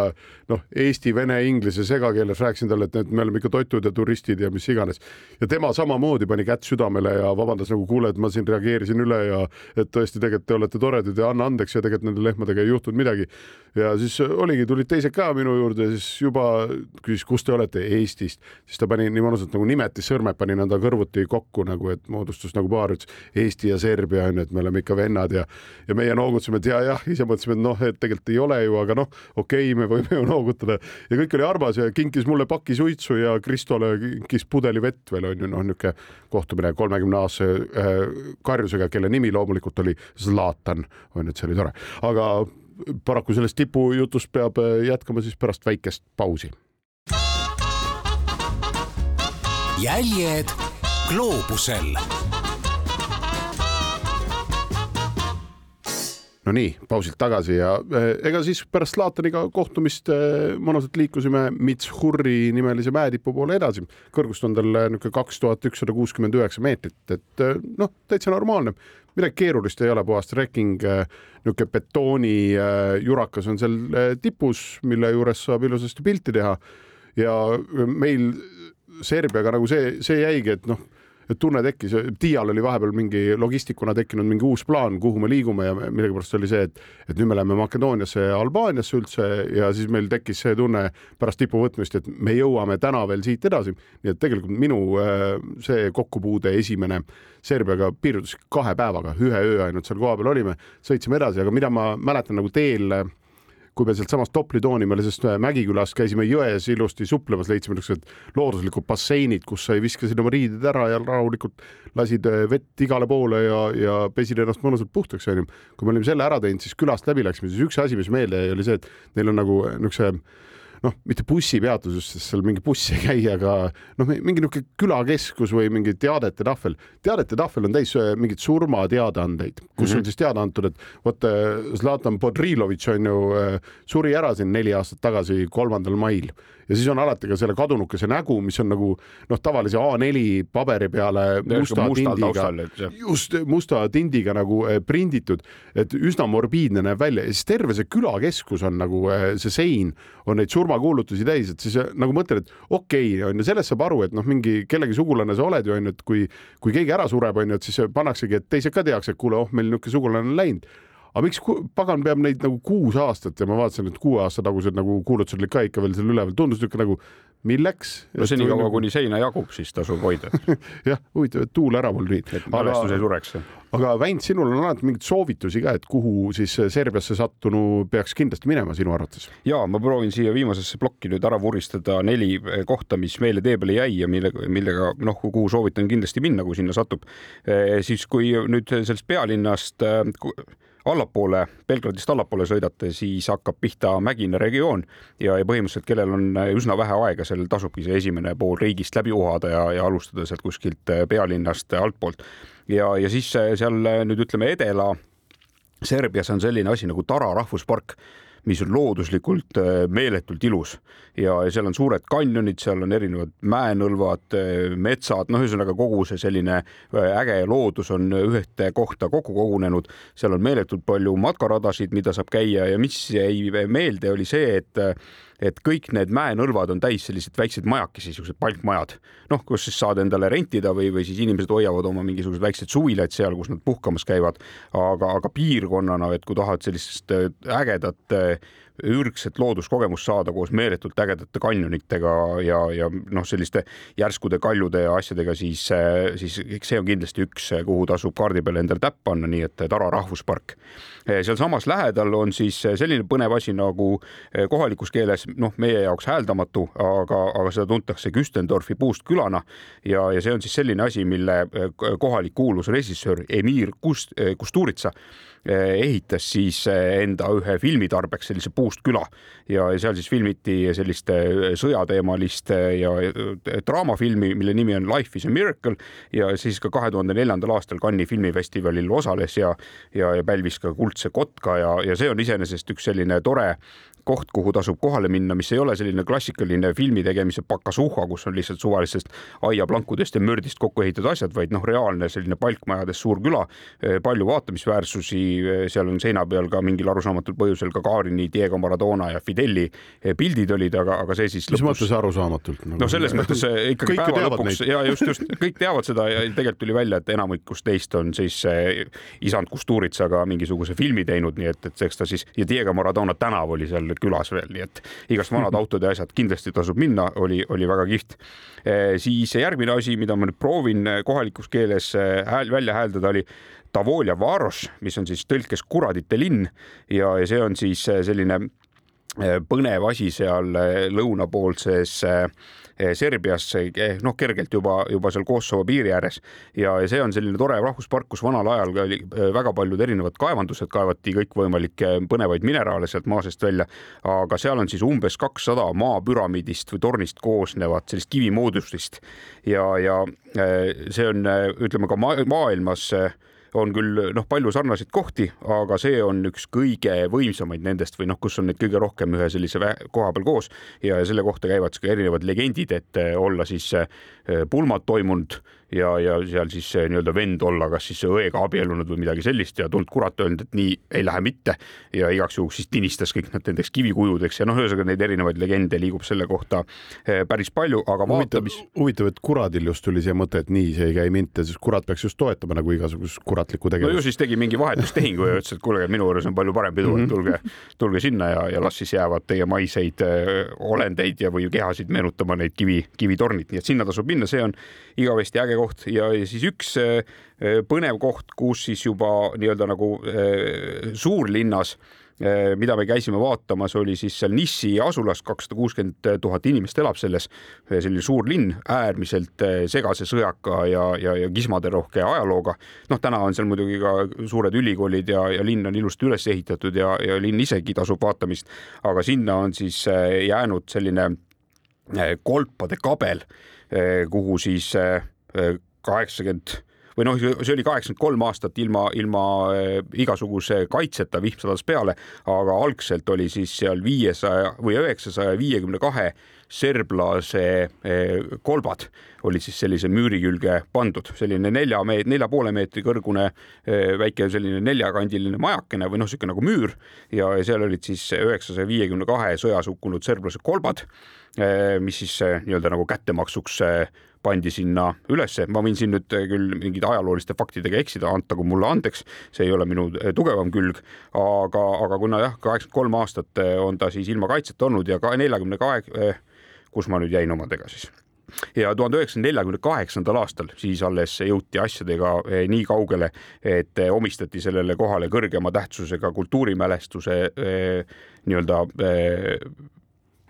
noh, eesti, vene, inglise segakeeles, rääkisin talle, et me oleme ikka totud ja turistid ja mis iganes. ja tema samamoodi pani kätt südamele ja vabandas nagu kuule, et ma siin reageerisin üle ja et tõesti, tegelikult te olete toredad ja anna andeks ja tegelikult nende lehmadega ei juhtunud midagi. ja siis oligi, tulid teised ka minu juurde, siis juba küsis, kust te olete, Eestist, siis ta pani nii mõnusalt nagu nimetissõrmed pani nõnda kõrvuti kokku nagu, et moodustus nagu paar, ütles Eesti ja Serbia on ju, et me oleme ikka vennad ja ja meie noogutasime, et ja jah, ise mõtlesime, et noh, et tegelikult ei ole ju, aga noh, okei okay,, me võime ju *laughs* noogutada. Ja kõik oli armas ja kinkis mulle paki suitsu ja Kristole kinkis pudeli vett veel on ju noh, niisugune kohtumine kolmekümne aastase äh, karjusega, kelle nimi loomulikult oli Zlatan, on ju, et see oli tore, aga paraku sellest tipujutust peab äh, jätkama siis pärast väikest pausi. jäljed gloobusel no nii, pausilt tagasi ja eh, ega siis pärast Zlataniga kohtumist eh, mõnusalt liikusime Mitshurri nimelise mäetipu poole edasi. kõrgust on tal eh, niisugune kaks tuhat ükssada kuuskümmend üheksa meetrit, et noh, täitsa normaalne. midagi keerulist ei ole, puhas trekking, niisugune betoonijurakas on seal tipus, mille juures saab ilusasti pilti teha ja meil Serbiaga nagu see, see jäigi, et noh tunne tekkis, Tiial oli vahepeal mingi logistikuna tekkinud mingi uus plaan, kuhu me liigume ja millegipärast oli see, et, et nüüd me läheme Makedooniasse ja Albaaniasse üldse ja siis meil tekkis see tunne pärast tipu võtmist, et me jõuame täna veel siit edasi. nii et tegelikult minu äh, see kokkupuude esimene Serbiaga piirdus kahe päevaga, ühe öö ainult seal kohapeal olime, sõitsime edasi, aga mida ma mäletan nagu teel kui me sealtsamast Toplitooni meile, sest Mägikülas käisime jões ilusti suplemas, leidsime niisugused looduslikud basseinid, kus sa viskasid oma riided ära ja rahulikult lasid äh, vett igale poole ja, ja pesid ennast mõnusalt puhtaks, onju. kui me olime selle ära teinud, siis külast läbi läksime, siis üks asi, mis meelde jäi, oli see, et neil on nagu niisuguse noh, mitte bussipeatuses, sest seal mingi buss ei käi, aga noh, mingi niisugune külakeskus või mingi teadete tahvel. teadete tahvel on täis äh, mingeid surmateadaandeid, kus mm -hmm. on siis teada antud, et vot äh, Zlatan Podrilovitš on ju, äh, suri ära siin neli aastat tagasi, kolmandal mail ja siis on alati ka selle kadunukese nägu, mis on nagu noh, tavalise A4 paberi peale musta tindiga, just musta tindiga nagu prinditud, et üsna morbiidne näeb välja. Ja siis terve see külakeskus on nagu see sein on neid surma surmakuulutusi täis, et siis äh, nagu mõtled, et okei okay,, on ju, sellest saab aru, et noh, mingi kellegi sugulane sa oled ju on ju, et kui, kui keegi ära sureb, on ju, et siis pannaksegi, et teised ka teaks, et kuule, oh, meil niisugune sugulane on läinud aga miks pagan peab neid nagu kuus aastat ja ma vaatasin, et kuue aasta tagused nagu kuulutused olid ka ikka veel seal üleval, tundus niisugune nagu milleks? no senikaua, kuni seina jagub, siis tasub hoida *laughs* jah, huvitav, et tuul ära mul nii. et mälestus ei sureks. aga Väint, sinul on alati mingeid soovitusi ka, et kuhu siis Serbiasse sattunu peaks kindlasti minema sinu arvates? ja ma proovin siia viimasesse plokki nüüd ära vuristada neli kohta, mis meile tee peale jäi ja millega, millega noh, kuhu soovitan kindlasti minna, kui sinna satub. Eh, siis kui nüüd sellest pealinnast eh, allapoole, Belgradist allapoole sõidate, siis hakkab pihta mägine regioon ja, ja põhimõtteliselt, kellel on üsna vähe aega, sellel tasubki see esimene pool riigist läbi uhada ja, ja alustada sealt kuskilt pealinnast altpoolt. ja, ja siis seal nüüd ütleme Edela Serbias on selline asi nagu Tara rahvuspark mis on looduslikult äh, meeletult ilus ja seal on suured kanjonid, seal on erinevad mäenõlvad, äh, metsad, noh, ühesõnaga kogu see selline äh, äge loodus on ühte kohta kokku kogunenud. seal on meeletult palju matkaradasid, mida saab käia ja mis jäi meelde, oli see, et et kõik need mäenõlvad on täis selliseid väikseid majakesi, siuksed palkmajad, noh, kus siis saad endale rentida või, või siis inimesed hoiavad oma mingisuguseid väikseid suvilaid seal, kus nad puhkamas käivad. aga, aga piirkonnana, et kui tahad sellist ägedat ürgset looduskogemust saada koos meeletult ägedate kanjonitega ja, ja noh, selliste järskude kaljude ja asjadega, siis, siis see on kindlasti üks, kuhu tasub kaardi peale endale täpp panna, nii et Tara rahvuspark. sealsamas lähedal on siis selline põnev asi nagu kohalikus keeles, noh, meie jaoks hääldamatu, aga, aga seda tuntakse Küstendorfi puust külana ja, ja see on siis selline asi, mille kohalik kuulus režissöör Emir Kust-, Kusturitsa Eh, ehitas siis enda ühe filmi tarbeks sellise puust küla. Ja seal siis filmiti sellist eh, sõjateemalist ja draamafilmi, mille nimi on Life is a miracle. Ja siis ka kahe tuhande neljandal aastal Cannes'i filmifestivalil osales ja, ja, ja pälvis ka kuldse kotka ja, ja see on iseenesest üks selline tore koht, kuhu tasub kohale minna, mis ei ole selline klassikaline filmi tegemise pakasuhha, kus on lihtsalt suvalistest aiaplankudest ja mördist kokku ehitatud asjad, vaid noh, reaalne selline palkmajades suur küla, eh, palju vaatamisväärsusi, eh, seal on seina peal ka mingil arusaamatul põhjusel Gagarini, Diego Maradona ja Fideli eh, pildid olid, aga, aga see siis mis lõpus... mõttes arusaamatult nagu...? no selles mõttes ikkagi päeva lõpuks neid. ja just, just kõik teavad seda ja tegelikult tuli välja, et enamikust neist on siis isand Kusturitsaga mingisuguse filmi teinud, nii et, et eks ta siis ja Diego Maradona tänav oli seal külas veel, nii et igast vanad *laughs* autod ja asjad kindlasti tasub minna, oli, oli väga kihvt. Eh, siis järgmine asi, mida ma nüüd proovin kohalikus keeles eh, hääl, välja hääldada, oli Davolja Varos, mis on siis tõlkes kuradite linn ja, ja see on siis eh, selline põnev asi seal lõunapoolses Eh, Serbias, eh, noh, kergelt juba, juba seal Kosovo piiri ääres ja, ja see on selline tore rahvuspark, kus vanal ajal oli eh, väga paljud erinevad kaevandused, kaevati kõikvõimalikke põnevaid mineraale sealt maa seest välja. aga seal on siis umbes kakssada maapüramiidist või tornist koosnevat sellist kivimoodustist ja, ja see on, ütleme ka maailmas on küll noh, palju sarnaseid kohti, aga see on üks kõige võimsamaid nendest või noh, kus on neid kõige rohkem ühe sellise koha peal koos. Ja selle kohta käivad ka erinevad legendid, et olla siis eh, pulmad toimunud ja, ja seal siis nii-öelda vend olla, kas siis õega abiellunud või midagi sellist ja tuld kurat öelnud, et nii ei lähe mitte. Ja igaks juhuks siis tinistas kõik nad nendeks kivikujudeks ja noh, ühesõnaga neid erinevaid legende liigub selle kohta eh, päris palju, aga huvitav mis, huvitav, et kuradil just tuli see mõte, et nii see ei käi mitte, sest kurat peaks just toetama nagu igasugust kuratlikku no ju tegevust. siis tegi mingi vahetustehingu ja ütles, et kuulge, minu juures on palju parem pidu, et tulge, tulge sinna ja, ja las siis jäävad teie maiseid äh, olendeid ja, või kehasid meenutama neid kivi, kivitornid, nii et sinna tasub minna, see on igavesti äge koht ja, siis üks äh, äh, põnev koht, kus siis juba nii-öelda nagu äh, suurlinnas mida me käisime vaatamas, oli siis seal Nissi asulas kakssada kuuskümmend tuhat inimest elab selles, selline suur linn, äärmiselt segase sõjaka ja, ja, ja kismaderohke ajalooga. noh, täna on seal muidugi ka suured ülikoolid ja, ja linn on ilusti üles ehitatud ja, ja linn isegi tasub vaatamist, aga sinna on siis jäänud selline kolpade kabel, kuhu siis äh, kaheksakümmend või noh, see oli kaheksakümmend kolm aastat ilma, ilma äh, igasuguse kaitseta, vihm sadas peale, aga algselt oli siis seal viiesaja või üheksasaja viiekümne kahe serblase äh, kolbad olid siis sellise müüri külge pandud, selline nelja meet-, nelja poole meetri kõrgune äh, väike selline neljakandiline majakene või noh, niisugune nagu müür ja seal olid siis üheksasaja viiekümne kahe sõjas hukkunud serblase kolbad, mis siis nii-öelda nagu kättemaksuks pandi sinna ülesse, ma võin siin nüüd küll mingite ajalooliste faktidega eksida, antagu mulle andeks, see ei ole minu eh, tugevam külg, aga, aga kuna jah, kaheksakümmend kolm aastat eh, on ta siis ilma kaitseta olnud ja ka neljakümne kahe, kus ma nüüd jäin omadega siis? Ja tuhande üheksasaja neljakümne kaheksandal aastal siis alles jõuti asjadega eh, nii kaugele, et eh, omistati sellele kohale kõrgema tähtsusega kultuurimälestuse eh, nii-öelda eh,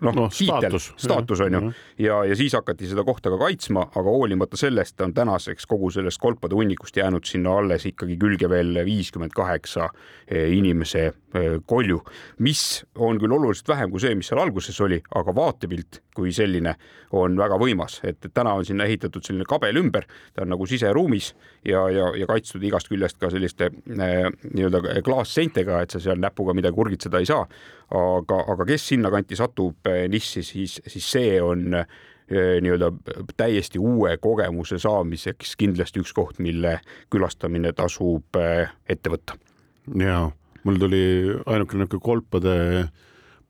noh Noh, no,, tiitel, staatus. on ju. Ja, ja siis hakati seda kohta ka kaitsma, aga hoolimata sellest on tänaseks kogu sellest kolpade hunnikust jäänud sinna alles ikkagi külge veel viiskümmend kaheksa eh, inimese eh, kolju, mis on küll oluliselt vähem kui see, mis seal alguses oli, aga vaatepilt kui selline on väga võimas, et täna on sinna ehitatud selline kabel ümber, ta on nagu siseruumis ja, ja, ja kaitstud igast küljest ka selliste eh, nii-öelda klaasseintega, et sa seal näpuga midagi urgitseda ei saa. aga, aga kes sinnakanti satub eh, nissi, siis, siis see on eh, nii-öelda täiesti uue kogemuse saamiseks kindlasti üks koht, mille külastamine tasub ette võtta. ja mul tuli ainukene niisugune kolpade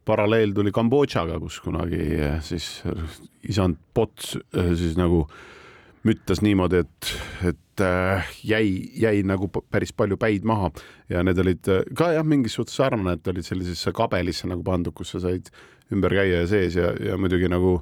paralleel tuli Kambodžaga, kus kunagi eh, siis isand Pots eh, siis nagu müttas niimoodi, et, et äh, jäi, jäi nagu päris palju päid maha. Ja need olid ka jah, mingis suhtes sarnane, et olid sellisesse kabelisse nagu pandud, kus sa said ümber käia ja sees ja, ja muidugi nagu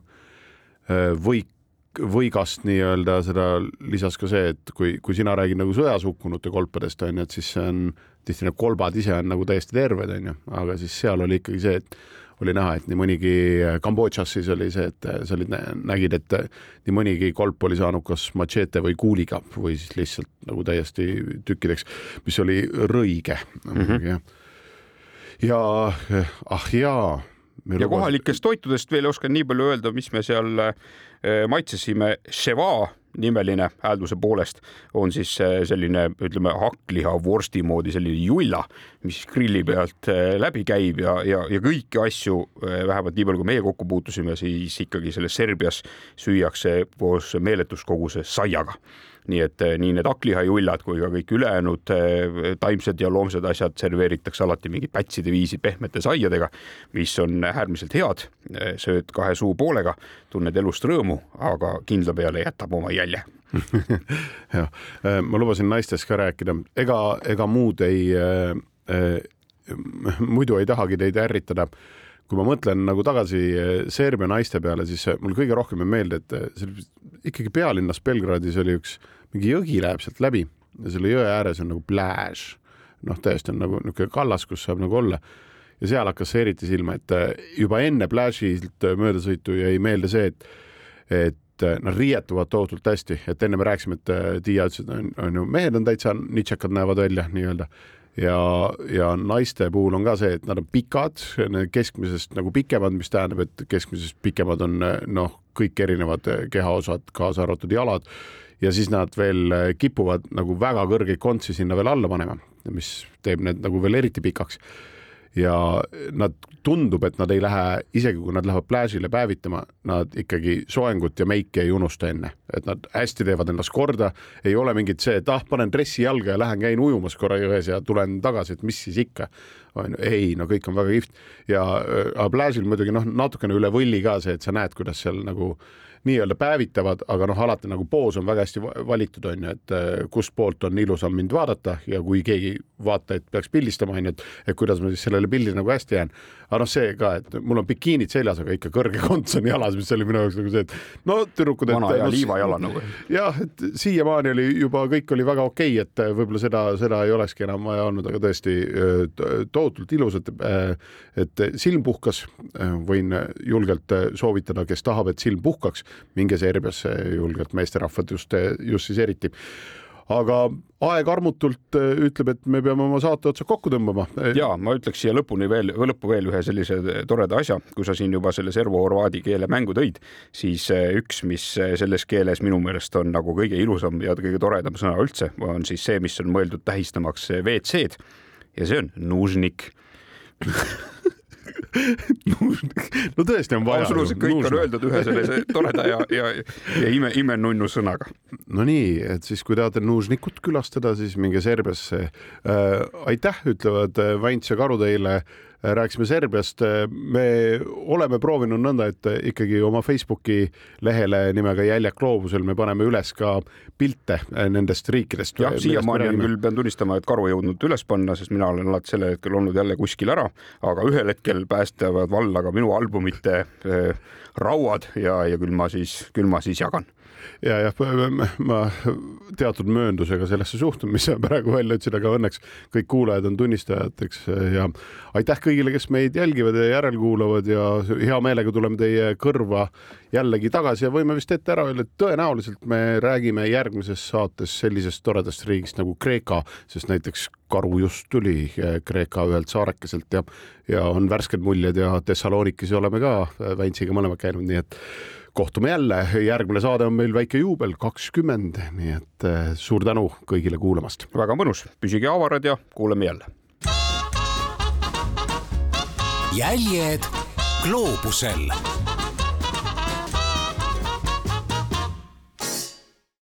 võik, võigast nii-öelda seda lisas ka see, et kui, kui sina räägid nagu sõjas hukkunute kolpadest onju, et siis see on tihti need kolbad ise on nagu täiesti terved onju, aga siis seal oli ikkagi see, et oli näha, et nii mõnigi Kambodžas siis oli see, et sa olid, nägid, et nii mõnigi kolp oli saanud kas matšeete või kuuliga või siis lihtsalt nagu täiesti tükkideks, mis oli rõige muidugi jah. ja ah jaa. ja kohalikest toitudest veel oskan nii palju öelda, mis me seal maitsesime. Sheva nimeline häälduse poolest on siis eh, selline, ütleme hakkliha vorsti moodi selline julla, mis grilli pealt eh, läbi käib ja, ja, ja kõiki asju, vähemalt nii palju, kui meie kokku puutusime, siis ikkagi selles Serbias süüakse koos meeletus koguses saiaga nii et eh, nii need hakklihajullad kui ka kõik ülejäänud eh, taimsed ja loomsed asjad serveeritakse alati mingi pätside viisi pehmete saiadega, mis on äärmiselt head. sööd kahe suu poolega, tunned elust rõõmu, aga kindla peale jätab oma jälje. *laughs* jah, ma lubasin naistest ka rääkida, ega, ega muud ei äh,, äh, muidu ei tahagi teid ärritada. kui ma mõtlen nagu tagasi äh, Serbia naiste peale, siis äh, mul kõige rohkem jääb meelde, et äh, seal ikkagi pealinnas Belgradis oli üks mingi jõgi läheb sealt läbi ja selle jõe ääres on nagu pläž. noh, täiesti on nagu niisugune kallas, kus saab nagu olla. Ja seal hakkas see eriti silma, et äh, juba enne pläžilt möödasõitu jäi meelde see, et, et äh, nad riietuvad tohutult hästi, et enne me rääkisime, et äh, Tiia ütles, et on, on ju mehed on täitsa nitšakad näevad välja nii-öelda ja, ja naiste puhul on ka see, et nad on pikad, keskmisest nagu pikemad, mis tähendab, et keskmisest pikemad on noh, kõik erinevad kehaosad, kaasa arvatud jalad ja siis nad veel kipuvad nagu väga kõrgeid kontsi sinna veel alla panema, mis teeb need nagu veel eriti pikaks ja nad tundub, et nad ei lähe, isegi kui nad lähevad pläžile päevitama, nad ikkagi soengut ja meiki ei unusta enne et nad hästi teevad ennast korda, ei ole mingit see, et ah, panen dressi jalga ja lähen käin ujumas korra jões ja tulen tagasi, et mis siis ikka. on ju, ei, no kõik on väga kihvt ja äh, Ablažil muidugi noh, natukene üle võlli ka see, et sa näed, kuidas seal nagu nii-öelda päevitavad, aga noh, alati nagu poos on väga hästi valitud, on ju, et äh, kustpoolt on ilusam mind vaadata ja kui keegi vaatajaid peaks pildistama, on ju, et, et kuidas ma siis sellele pildile nagu hästi jään. Aga noh, see ka, et mul on bikiinid seljas, aga ikka kõrge konts on jalas, mis oli minu jaoks nagu see, et no tüdrukud. vana hea no, liivajala nagu. jah, et siiamaani oli juba kõik oli väga okei okay,, et võib-olla seda, seda ei olekski enam vaja olnud, aga tõesti tohutult ilusad. et silm puhkas, võin julgelt soovitada, kes tahab, et silm puhkaks minge Serbiasse julgelt, meesterahvad just, just siis eriti aga aeg armutult äh, ütleb, et me peame oma saate otsa kokku tõmbama. ja ma ütleks siia lõpuni veel, lõppu veel ühe sellise toreda asja, kui sa siin juba selle servo-horvaadi keele mängu tõid, siis üks, mis selles keeles minu meelest on nagu kõige ilusam ja kõige toredam sõna üldse, on siis see, mis on mõeldud tähistamaks WC-d. Ja see on nužnik *laughs* *laughs* no tõesti on vaja. absoluutselt kõik nuusna. on öeldud ühe sellise toreda ja, ja, ja ime, imenunnu sõnaga. no nii, et siis kui tahate Nuusnikut külastada, siis minge Serbiasse äh,. aitäh, ütlevad äh, Väints ja Karu teile äh, rääkisime Serbiast. me oleme proovinud nõnda, et ikkagi oma Facebooki lehele nimega Jäljak gloobusel me paneme üles ka pilte nendest riikidest. jah, siiamaani on küll, pean tunnistama, et karu jõudnud üles panna, sest mina olen alati sellel hetkel olnud jälle kuskil ära, aga ühel hetkel päästavad valla ka minu albumite äh, rauad ja, ja küll ma siis, küll ma siis jagan ja jah, ma teatud mööndusega sellesse suhtun, mis sa praegu välja ütlesid, aga õnneks kõik kuulajad on tunnistajateks ja aitäh kõigile, kes meid jälgivad ja järelkuulavad ja hea meelega tuleme teie kõrva jällegi tagasi ja võime vist ette ära öelda, et tõenäoliselt me räägime järgmises saates sellisest toredast riigist nagu Kreeka, sest näiteks karu just tuli Kreeka ühelt saarekeselt ja, ja on värsked muljed ja Thessalonikis oleme ka Väntsiga mõlemad käinud, nii et kohtume jälle, järgmine saade on meil väike juubel, kakskümmend, nii et eh, suur tänu kõigile kuulamast. väga mõnus, püsige avarad ja kuuleme jälle. jäljed gloobusel